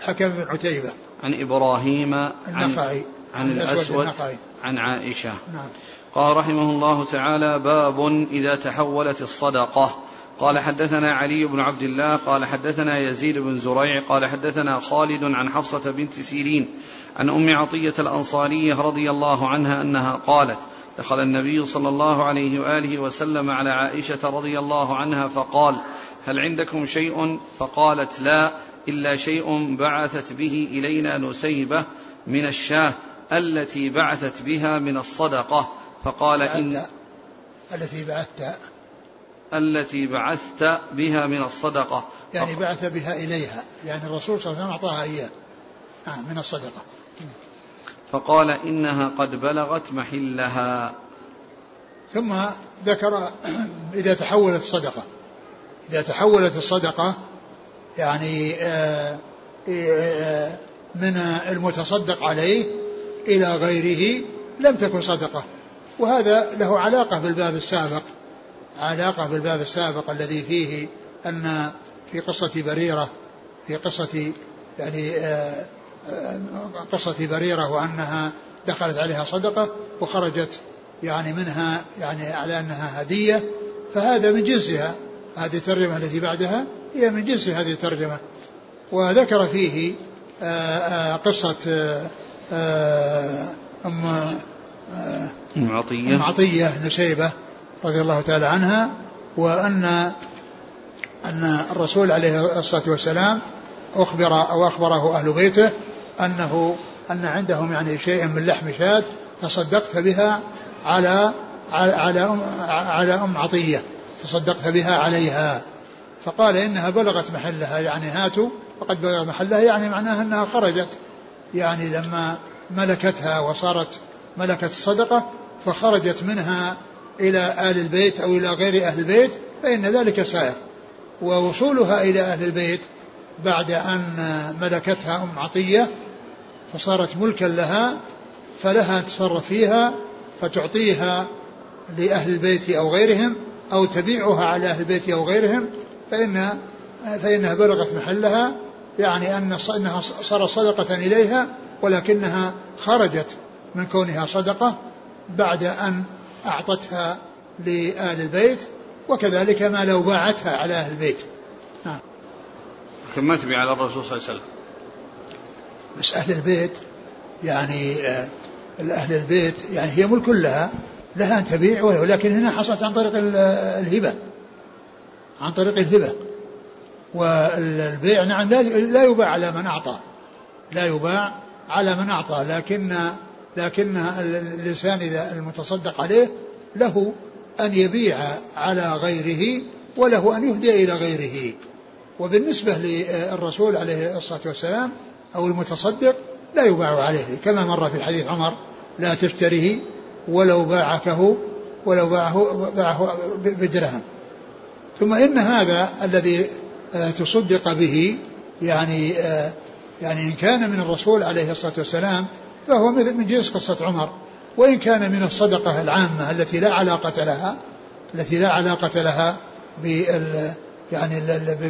حكم بن عتيبة. عن إبراهيم النخعي. عن, عن الأسود النخعي. عن عائشة. نعم. قال رحمه الله تعالى باب إذا تحولت الصدقة. قال حدثنا علي بن عبد الله قال حدثنا يزيد بن زريع قال حدثنا خالد عن حفصة بنت سيرين عن أم عطية الأنصارية رضي الله عنها أنها قالت دخل النبي صلى الله عليه وآله وسلم على عائشة رضي الله عنها فقال هل عندكم شيء؟ فقالت لا إلا شيء بعثت به إلينا نسيبة من الشاة التي بعثت بها من الصدقة. فقال إن التي بعثت. التي بعثت بها من الصدقة. يعني بعث بها إليها. يعني الرسول صلى الله عليه وسلم أعطاها إياه. نعم من الصدقة. فقال إنها قد بلغت محلها. ثم ذكر إذا تحولت الصدقة. إذا تحولت الصدقة يعني آه، آه، من المتصدق عليه إلى غيره لم تكن صدقة. وهذا له علاقة بالباب السابق. علاقة بالباب السابق الذي فيه أن في قصة بريرة في قصة يعني آه، قصة بريرة وأنها دخلت عليها صدقة وخرجت يعني منها يعني على أنها هدية فهذا من جنسها. هذه الترجمة التي بعدها هي من جنس هذه الترجمة. وذكر فيه آه، آه، قصة آه، أم أم عطية. أم عطية نسيبة رضي الله تعالى عنها وأن أن الرسول عليه الصلاة والسلام أخبر أو أخبره أهل بيته أنه أن عندهم يعني شيء من لحم شاة تصدقت بها على على أم على أم عطية تصدقت بها عليها. فقال إنها بلغت محلها يعني هاتوا فقد بلغ محلها يعني معناها أنها خرجت. يعني لما ملكتها وصارت ملكت الصدقة فخرجت منها إلى آل البيت أو إلى غير أهل البيت فإن ذلك سائر. ووصولها إلى أهل البيت بعد أن ملكتها أم عطية فصارت ملكا لها فلها أن تتصرف فيها فتعطيها لأهل البيت أو غيرهم أو تبيعها على أهل البيت أو غيرهم فإن فإنها بلغت محلها يعني أن أنها صارت صدقة إليها ولكنها خرجت من كونها صدقة بعد أن أعطتها لآل البيت وكذلك ما لو باعتها على أهل البيت. نعم. ما تبيع على الرسول صلى الله عليه وسلم؟ بس أهل البيت يعني آه، أهل البيت يعني هي ملك لها لها أن تبيع ولكن هنا حصلت عن طريق الهبة. عن طريق الهبة. والبيع نعم لا يباع على من أعطى. لا يباع على من أعطى لكن لكن الإنسان إذا المتصدق عليه له أن يبيع على غيره وله أن يهدي إلى غيره. وبالنسبة للرسول عليه الصلاة والسلام أو المتصدق لا يباع عليه كما مر في حديث عمر لا تشتريه ولو باعكه ولو باعه باعه بدرهم. ثم إن هذا الذي آه، تصدق به يعني آه، يعني إن كان من الرسول عليه الصلاة والسلام فهو من جنس قصة عمر. وإن كان من الصدقة العامة التي لا علاقة لها التي لا علاقة لها بال يعني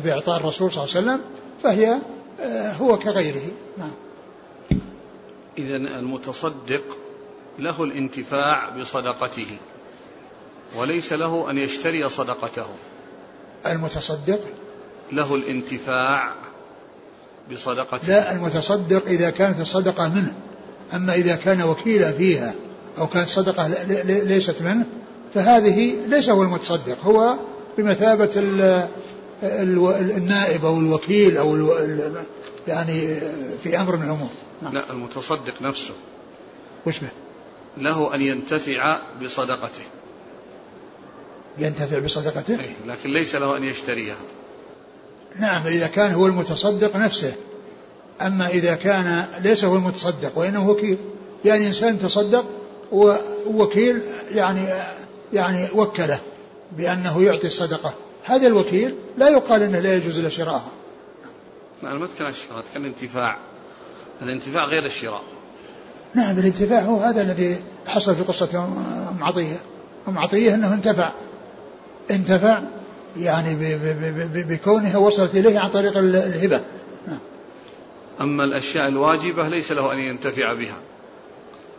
بإعطاء الرسول صلى الله عليه وسلم فهي آه، هو كغيره. نعم. إذا المتصدق له الانتفاع بصدقته وليس له أن يشتري صدقته. المتصدق؟ له الانتفاع بصدقته. لا المتصدق إذا كانت الصدقة منه. أما إذا كان وكيلا فيها أو كانت صدقة ليست منه فهذه ليس هو المتصدق هو بمثابة النائب أو الوكيل أو يعني في أمر من الأمور نعم. لا المتصدق نفسه وش به؟ له أن ينتفع بصدقته ينتفع بصدقته؟ أي لكن ليس له أن يشتريها نعم إذا كان هو المتصدق نفسه أما إذا كان ليس هو المتصدق وانه وكيل يعني إنسان تصدق ووكيل يعني يعني وكله بأنه يعطي الصدقة هذا الوكيل لا يقال إنه لا يجوز له شراءها. أنا ما اتكلم عن الشراء أتكلم الانتفاع. الانتفاع غير الشراء. نعم الانتفاع هو هذا الذي حصل في قصة أم عطية أم عطية أنه انتفع انتفع يعني بكونها وصلت إليه عن طريق الهبة نعم. أما الأشياء الواجبة ليس له أن ينتفع بها.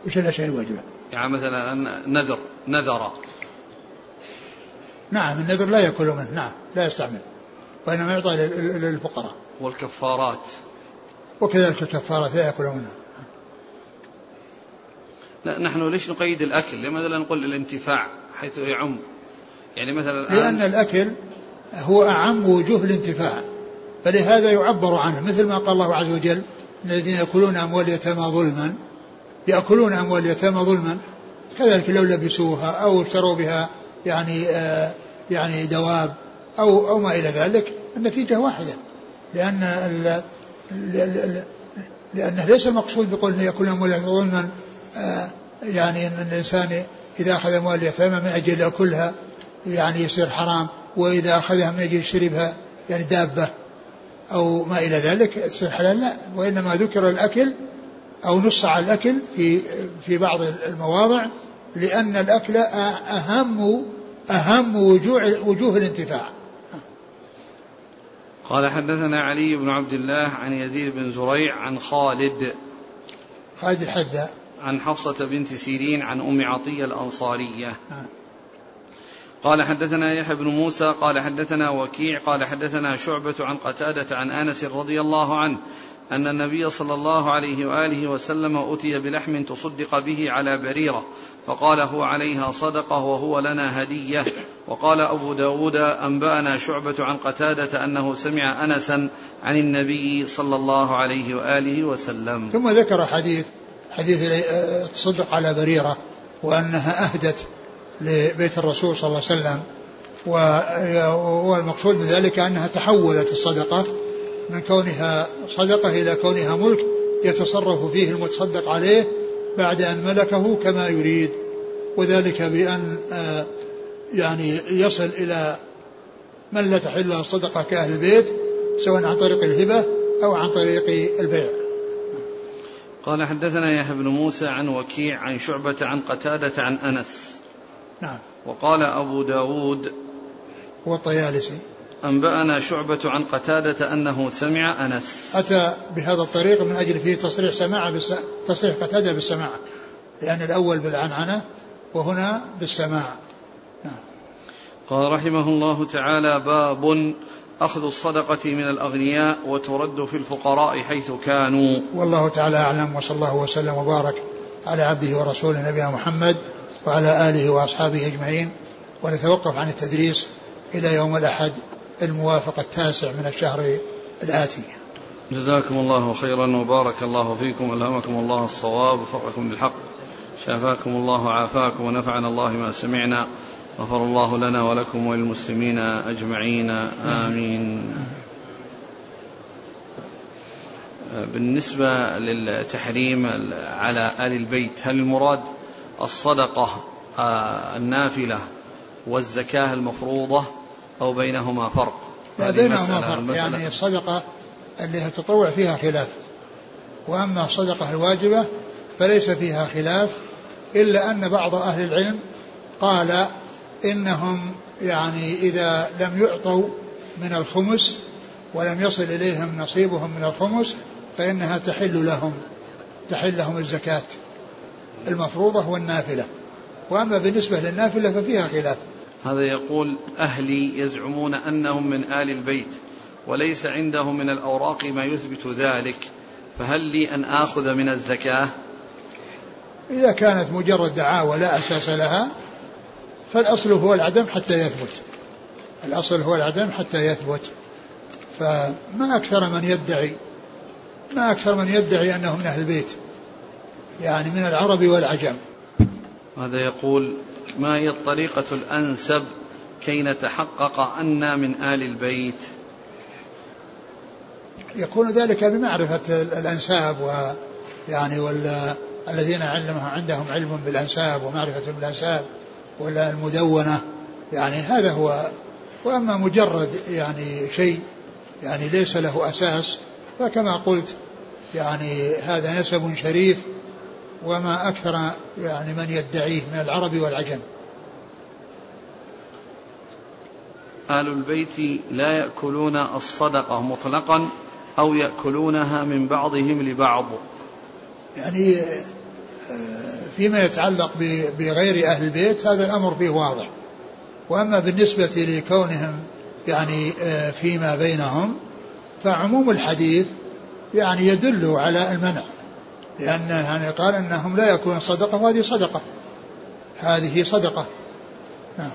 وش الأشياء الواجبة؟ يعني مثلا نذر نذر. نعم النذر لا يأكل منه نعم لا يستعمل وإنما يعطى للفقراء. والكفارات. وكذلك الكفارات لا يأكل منها. لا نحن ليش نقيد الأكل؟ لماذا لا نقول الانتفاع حيث يعم. يعني مثلا لأن الأكل هو أعم وجوه الانتفاع. فلهذا يعبر عنه مثل ما قال الله عز وجل الذين يأكلون أموال اليتامى ظلما يأكلون أموال اليتامى ظلما كذلك لو لبسوها أو اشتروا بها يعني آه يعني دواب أو أو ما إلى ذلك النتيجة واحدة لأن ال لأنه ليس المقصود بقول أن يأكل أموال ظلما آه يعني أن الإنسان إذا أخذ أموال اليتامى من أجل يأكلها يعني يصير حرام وإذا أخذها من أجل يشربها يعني دابة أو ما إلى ذلك تصير حلال لا وإنما ذكر الأكل أو نص على الأكل في في بعض المواضع لأن الأكل أهم أهم وجوه وجوه الانتفاع. قال حدثنا علي بن عبد الله عن يزيد بن زريع عن خالد. خالد الحداء عن حفصة بنت سيرين عن أم عطية الأنصارية. قال حدثنا يحيى بن موسى قال حدثنا وكيع قال حدثنا شعبة عن قتادة عن أنس رضي الله عنه أن النبي صلى الله عليه وآله وسلم أتي بلحم تصدق به على بريرة فقال هو عليها صدقة وهو لنا هدية. وقال أبو داود أنبأنا شعبة عن قتادة أنه سمع أنسا عن النبي صلى الله عليه وآله وسلم. ثم ذكر حديث حديث تصدق على بريرة وأنها أهدت لبيت الرسول صلى الله عليه وسلم. والمقصود من ذلك أنها تحولت الصدقة من كونها صدقة إلى كونها ملك يتصرف فيه المتصدق عليه بعد أن ملكه كما يريد. وذلك بأن آه، يعني يصل إلى من لا تحل له الصدقة كأهل البيت سواء عن طريق الهبة أو عن طريق البيع. قال حدثنا يحيى بن موسى عن وكيع عن شعبة عن قتادة عن أنس. نعم. وقال أبو داود والطيالسي أنبأنا شعبة عن قتادة أنه سمع أنس. أتى بهذا الطريق من أجل فيه تصريح سماع بس... تصريح قتادة بالسماع لأن الأول بالعنعنة وهنا بالسماع نعم. قال رحمه الله تعالى باب أخذ الصدقة من الأغنياء وترد في الفقراء حيث كانوا. والله تعالى أعلم وصلى الله وسلم وبارك على عبده ورسوله نبينا محمد وعلى آله وأصحابه أجمعين ونتوقف عن التدريس إلى يوم الأحد الموافق التاسع من الشهر الآتي. جزاكم الله خيرا وبارك الله فيكم ألهمكم الله الصواب وفقكم للحق شافاكم الله وعافاكم ونفعنا الله ما سمعنا غفر الله لنا ولكم وللمسلمين أجمعين آمين. بالنسبة للتحريم على آل البيت هل المراد الصدقة آه، النافلة والزكاة المفروضة أو بينهما فرق لا بينهما فرق يعني الصدقة اللي التطوع فيها خلاف. وأما الصدقة الواجبة فليس فيها خلاف إلا أن بعض أهل العلم قال إنهم يعني إذا لم يعطوا من الخمس ولم يصل إليهم نصيبهم من الخمس فإنها تحل لهم تحل لهم الزكاة. المفروضة والنافلة وأما بالنسبة للنافلة ففيها خلاف. هذا يقول أهلي يزعمون أنهم من آل البيت وليس عندهم من الأوراق ما يثبت ذلك فهل لي أن آخذ من الزكاة؟ إذا كانت مجرد دعاوى لا أساس لها فالأصل هو العدم حتى يثبت. الأصل هو العدم حتى يثبت. فما أكثر من يدعي ما أكثر من يدعي أنه من أهل البيت. يعني من العرب والعجم. هذا يقول؟ ما هي الطريقة الأنسب كي نتحقق أنا من آل البيت؟ يكون ذلك بمعرفة الأنساب ويعني والذين علمهم عندهم علم بالأنساب ومعرفة بالأنساب ولا المدونة يعني هذا هو. وأما مجرد يعني شيء يعني ليس له أساس فكما قلت يعني هذا نسب شريف وما أكثر يعني من يدعيه من العرب والعجم. آل البيت لا يأكلون الصدقة مطلقا أو يأكلونها من بعضهم لبعض. يعني فيما يتعلق بغير أهل البيت هذا الأمر فيه واضح. وأما بالنسبة لكونهم يعني فيما بينهم فعموم الحديث يعني يدل على المنع. لأن يعني قال أنهم لا يكون صدقة وهذه صدقة. هذه صدقة. نعم.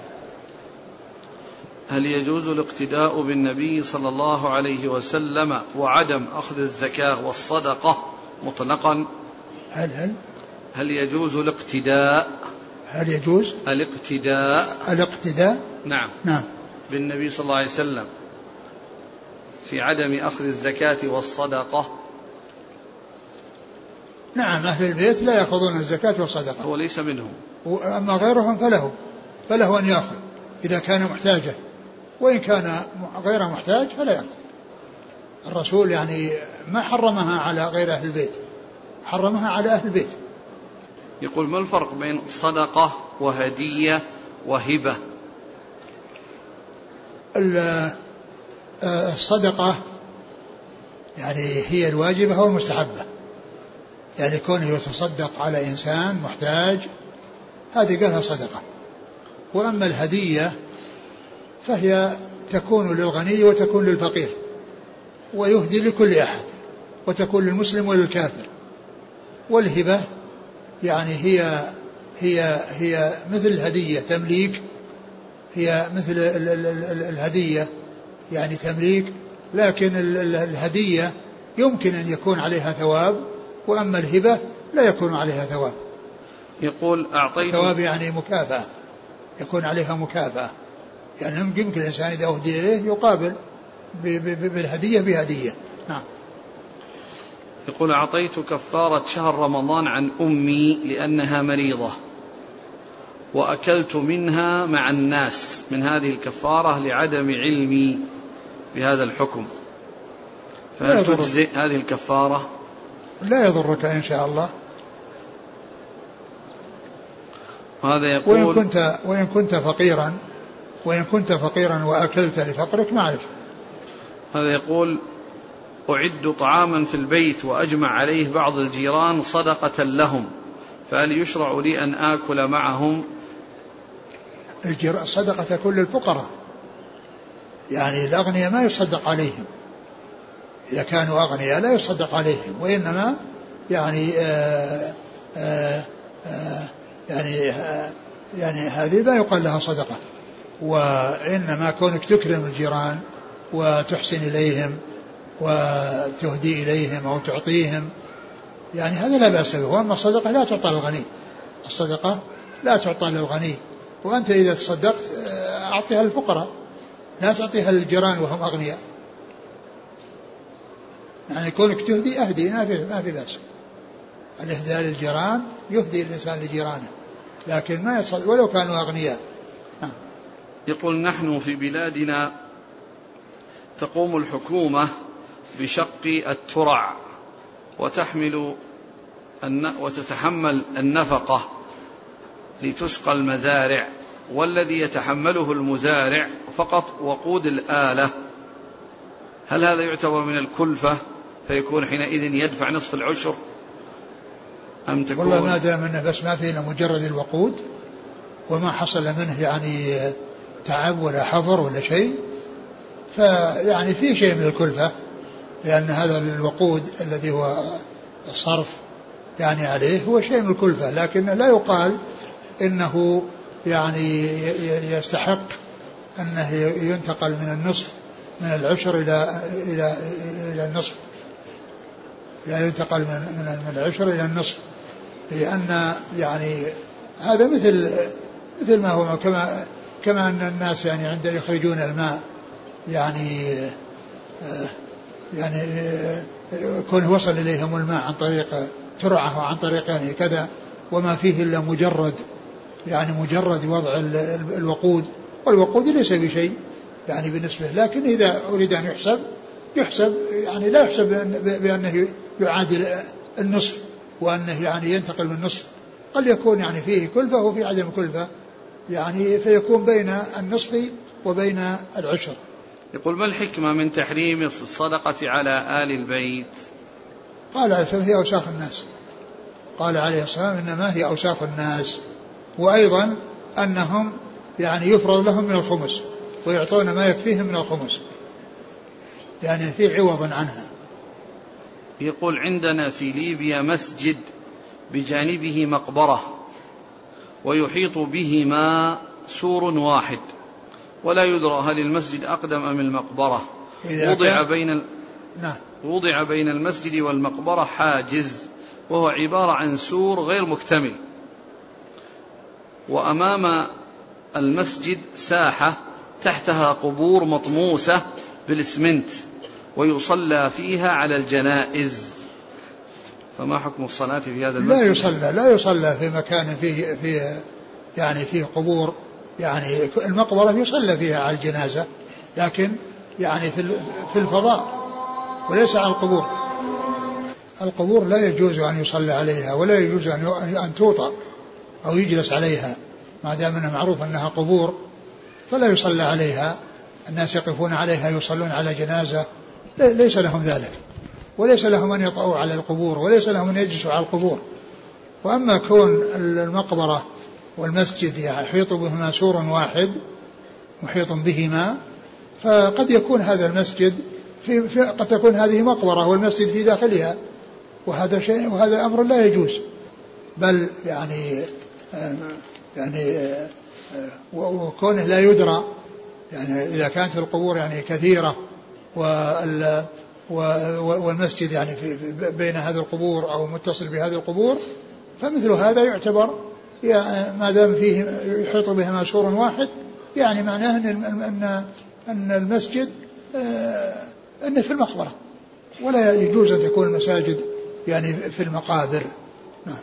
هل يجوز الاقتداء بالنبي صلى الله عليه وسلم وعدم أخذ الزكاة والصدقة مطلقا؟ هل هل؟ هل يجوز الاقتداء؟ هل يجوز؟ الاقتداء. الاقتداء؟ نعم. نعم. بالنبي صلى الله عليه وسلم في عدم أخذ الزكاة والصدقة نعم أهل البيت لا يأخذون الزكاة والصدقة. هو ليس منهم. أما غيرهم فله فله أن يأخذ. إذا كان محتاجا وإن كان غير محتاج فلا يأخذ. الرسول يعني ما حرمها على غير أهل البيت. حرمها على أهل البيت. يقول ما الفرق بين صدقة وهدية وهبة؟ آه، الصدقة يعني هي الواجبة والمستحبة. يعني كونه يتصدق على إنسان محتاج هذه قالها صدقة. وأما الهدية فهي تكون للغني وتكون للفقير ويهدي لكل أحد وتكون للمسلم وللكافر. والهبة يعني هي هي هي مثل الهدية تمليك هي مثل الهدية يعني تمليك لكن الهدية يمكن أن يكون عليها ثواب وأما الهبة لا يكون عليها ثواب. يقول أعطيت ثواب يعني مكافأة يكون عليها مكافأة. يعني يمكن الإنسان إذا أهدي إليه يقابل بالهدية بهدية. نعم. يقول أعطيت كفارة شهر رمضان عن أمي لأنها مريضة وأكلت منها مع الناس من هذه الكفارة لعدم علمي بهذا الحكم. فهل تجزئ هذه الكفارة؟ لا يضرك إن شاء الله. وهذا يقول وإن كنت وإن كنت فقيرا وإن كنت فقيرا وأكلت لفقرك ما عليك. هذا يقول أعد طعاما في البيت وأجمع عليه بعض الجيران صدقة لهم فهل يشرع لي أن آكل معهم؟ الصدقة تكون للفقراء يعني الأغنياء ما يصدق عليهم. إذا كانوا أغنياء لا يصدق عليهم وإنما يعني آآ آه، آآ آه، آآ يعني يعني هذه لا يقال لها صدقة. وإنما كونك تكرم الجيران وتحسن إليهم وتهدي إليهم أو تعطيهم يعني هذا لا بأس به. وأما الصدقة لا تعطى للغني. الصدقة لا تعطى للغني. وأنت إذا تصدقت أعطيها للفقراء لا تعطيها للجيران وهم أغنياء. يعني كونك تهدي أهدي ما في ما في بأس. الإهداء للجيران يهدي الإنسان لجيرانه. لكن ما يصدق ولو كانوا أغنياء. نعم. يقول نحن في بلادنا تقوم الحكومة بشق الترع وتحمل وتتحمل النفقة لتسقى المزارع. والذي يتحمله المزارع فقط وقود الآلة. هل هذا يعتبر من الكلفة؟ فيكون حينئذ يدفع نصف العشر. أم تكون والله ما دام أنه بس ما في إلا مجرد الوقود وما حصل منه يعني تعب ولا حفر ولا شيء فيعني في شيء من الكلفة لأن هذا الوقود الذي هو الصرف يعني عليه هو شيء من الكلفة لكن لا يقال إنه يعني يستحق أنه ينتقل من النصف من العشر إلى إلى إلى النصف. لا ينتقل من من العشر إلى النصف. لأن يعني هذا مثل مثل ما هو كما كما أن الناس يعني عند يخرجون الماء يعني يعني كونه وصل إليهم الماء عن طريق ترعة وعن طريق يعني كذا وما فيه إلا مجرد يعني مجرد وضع الوقود. والوقود ليس بشيء يعني بالنسبة لكن إذا أريد أن يحسب يحسب يعني لا يحسب بأنه يعادل النصف وأنه يعني ينتقل من نصف. قد يكون يعني فيه كلفة وفي عدم كلفة يعني فيكون بين النصف وبين العشر. يقول ما الحكمة من تحريم الصدقة على آل البيت؟ قال عليه الصلاة هي أوساخ الناس. قال عليه الصلاة والسلام إنما هي أوساخ الناس. وأيضا أنهم يعني يفرض لهم من الخمس ويعطون ما يكفيهم من الخمس. يعني في عوض عنها. يقول عندنا في ليبيا مسجد بجانبه مقبرة ويحيط بهما سور واحد ولا يدرى هل المسجد أقدم أم المقبرة وضع بين. نعم. وضع بين المسجد والمقبرة حاجز وهو عبارة عن سور غير مكتمل وأمام المسجد ساحة تحتها قبور مطموسة بالإسمنت ويصلى فيها على الجنائز. فما حكم الصلاة في هذا المسجد؟ لا يصلى لا يصلى في مكان فيه فيه يعني فيه قبور يعني المقبرة يصلى فيها على الجنازة لكن يعني في في الفضاء وليس على القبور. القبور لا يجوز أن يصلى عليها ولا يجوز أن أن توطأ أو يجلس عليها ما دام أنه معروف أنها قبور فلا يصلى عليها. الناس يقفون عليها يصلون على جنازة. ليس لهم ذلك. وليس لهم أن يطأوا على القبور وليس لهم أن يجلسوا على القبور. وأما كون المقبرة والمسجد يحيط بهما سور واحد محيط بهما فقد يكون هذا المسجد في, في قد تكون هذه مقبرة والمسجد في داخلها. وهذا شيء وهذا أمر لا يجوز. بل يعني يعني وكونه لا يدرى يعني إذا كانت القبور يعني كثيرة والمسجد يعني في بين هذه القبور أو متصل بهذه القبور فمثل هذا يعتبر ما دام فيه يحيط بهما سور واحد يعني معناه ان ان أن المسجد آه، أنه في المقبرة ولا يجوز أن تكون المساجد يعني في المقابر. نعم.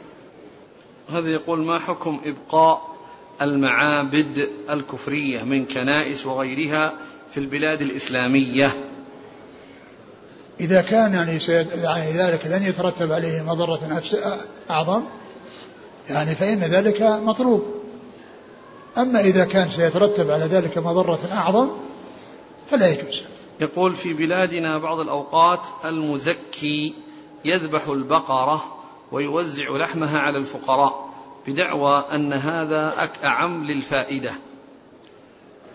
هذا يقول ما حكم إبقاء المعابد الكفرية من كنائس وغيرها في البلاد الإسلامية؟ إذا كان يعني, يعني ذلك لن يترتب عليه مضرة أعظم يعني فإن ذلك مطلوب. أما إذا كان سيترتب على ذلك مضرة أعظم فلا يجوز. يقول في بلادنا بعض الأوقات المزكي يذبح البقرة ويوزع لحمها على الفقراء بدعوى أن هذا أعم للفائدة.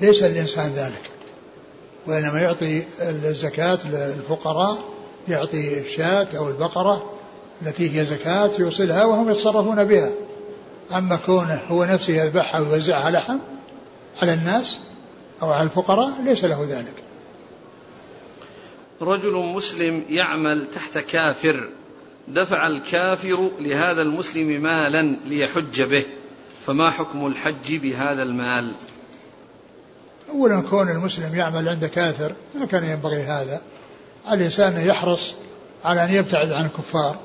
ليس الإنسان ذلك. وإنما يعطي الزكاة للفقراء يعطي الشاة أو البقرة التي هي زكاة يوصلها وهم يتصرفون بها. أما كونه هو نفسه يذبحها ويوزعها لحم على الناس أو على الفقراء ليس له ذلك. رجل مسلم يعمل تحت كافر دفع الكافر لهذا المسلم مالا ليحج به فما حكم الحج بهذا المال؟ أولا كون المسلم يعمل عند كافر ما كان ينبغي هذا. الإنسان يحرص على أن يبتعد عن الكفار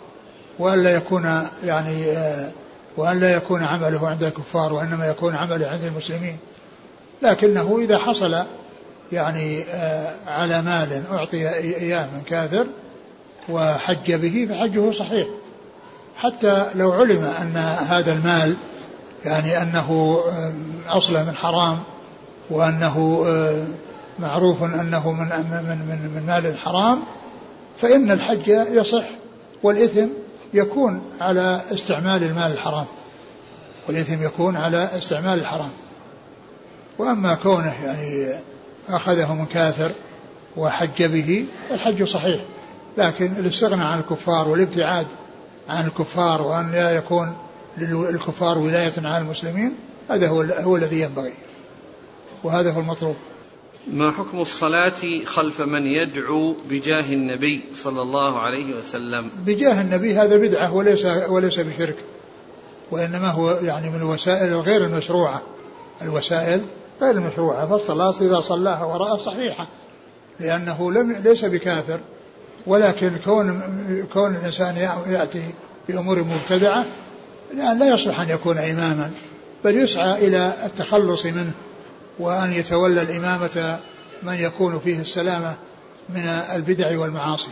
وأن لا يكون يعني آه، وأن لا يكون عمله عند الكفار وإنما يكون عمله عند المسلمين. لكنه إذا حصل يعني آه، على مال أعطي إياه من كافر وحج به فحجه صحيح. حتى لو علم أن هذا المال يعني أنه أصله من حرام وأنه آه، معروف أنه من من من, من مال حرام فإن الحج يصح والإثم يكون على استعمال المال الحرام. والإثم يكون على استعمال الحرام. وأما كونه يعني أخذه من كافر وحج به الحج صحيح. لكن الاستغناء عن الكفار والابتعاد عن الكفار وأن لا يكون للكفار ولاية على المسلمين هذا هو, هو الذي ينبغي. وهذا هو المطلوب. ما حكم الصلاة خلف من يدعو بجاه النبي صلى الله عليه وسلم؟ بجاه النبي هذا بدعة وليس وليس بشرك وإنما هو يعني من الوسائل الغير المشروعة. الوسائل غير المشروعة فالصلاة إذا صلاها وراءه صحيحة لأنه لم ليس بكافر ولكن كون كون الإنسان يأتي بأمور مبتدعة لا يصلح أن يكون إماما بل يسعى إلى التخلص منه. وأن يتولى الإمامة من يكون فيه السلامة من البدع والمعاصي.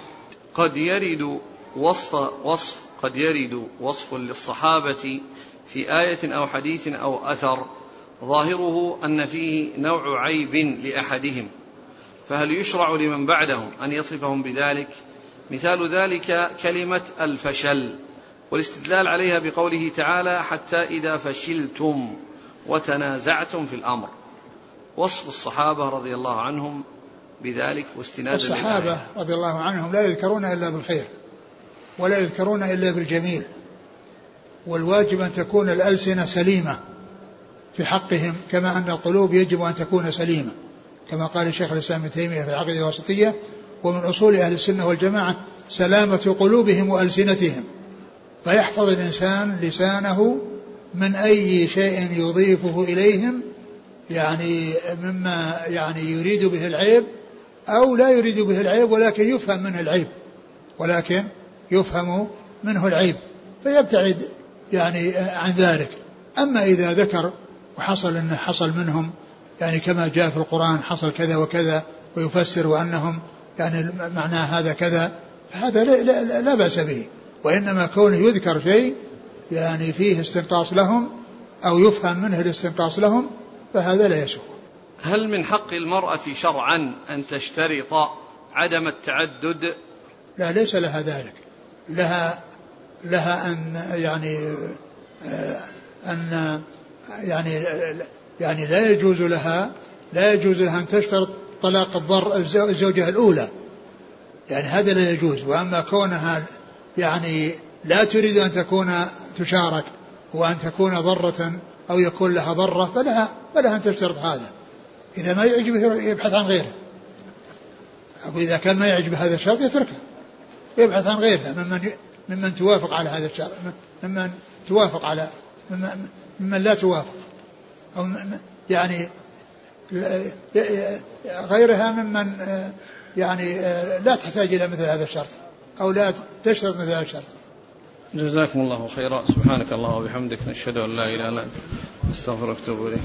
قد يرد وصف وصف قد يرد وصف للصحابة في آية أو حديث أو أثر ظاهره أن فيه نوع عيب لأحدهم فهل يشرع لمن بعدهم أن يصفهم بذلك؟ مثال ذلك كلمة الفشل والاستدلال عليها بقوله تعالى حتى إذا فشلتم وتنازعتم في الأمر وصف الصحابة رضي الله عنهم بذلك واستنادا الصحابة رضي الله عنهم لا يذكرون إلا بالخير ولا يذكرون إلا بالجميل والواجب أن تكون الألسنة سليمة في حقهم كما أن القلوب يجب أن تكون سليمة كما قال الشيخ الإسلام ابن تيمية في العقيدة الوسطية ومن أصول أهل السنة والجماعة سلامة قلوبهم وألسنتهم فيحفظ الإنسان لسانه من أي شيء يضيفه إليهم يعني مما يعني يريد به العيب أو لا يريد به العيب ولكن يفهم منه العيب ولكن يفهم منه العيب فيبتعد يعني عن ذلك. أما إذا ذكر وحصل أنه حصل منهم يعني كما جاء في القرآن حصل كذا وكذا ويفسر وأنهم يعني معناه هذا كذا فهذا لا, لا, لا بأس به. وإنما كونه يذكر شيء يعني فيه استنقاص لهم أو يفهم منه الاستنقاص لهم فهذا لا يسوء هل من حق المرأة شرعا أن تشترط عدم التعدد؟ لا ليس لها ذلك. لها لها أن يعني آه، أن يعني يعني لا يجوز لها لا يجوز لها أن تشترط طلاق الضر الزوجة الأولى. يعني هذا لا يجوز. وأما كونها يعني لا تريد أن تكون تشارك وأن تكون ضرة أو يكون لها ضرة فلها فلها أن تشترط هذا. إذا ما يعجبه يبحث عن غيره. أقول إذا كان ما يعجبه هذا الشرط يتركه. يبحث عن غيرها ممن ممن توافق على هذا الشرط. ممن توافق على ممن, ممن لا توافق. أو يعني غيرها ممن يعني لا تحتاج إلى مثل هذا الشرط. أو لا تشترط مثل هذا الشرط. جزاكم الله خيرا. سبحانك الله وبحمدك نشهد أن لا إله إلا أنت. نستغفرك ونتوب إليك.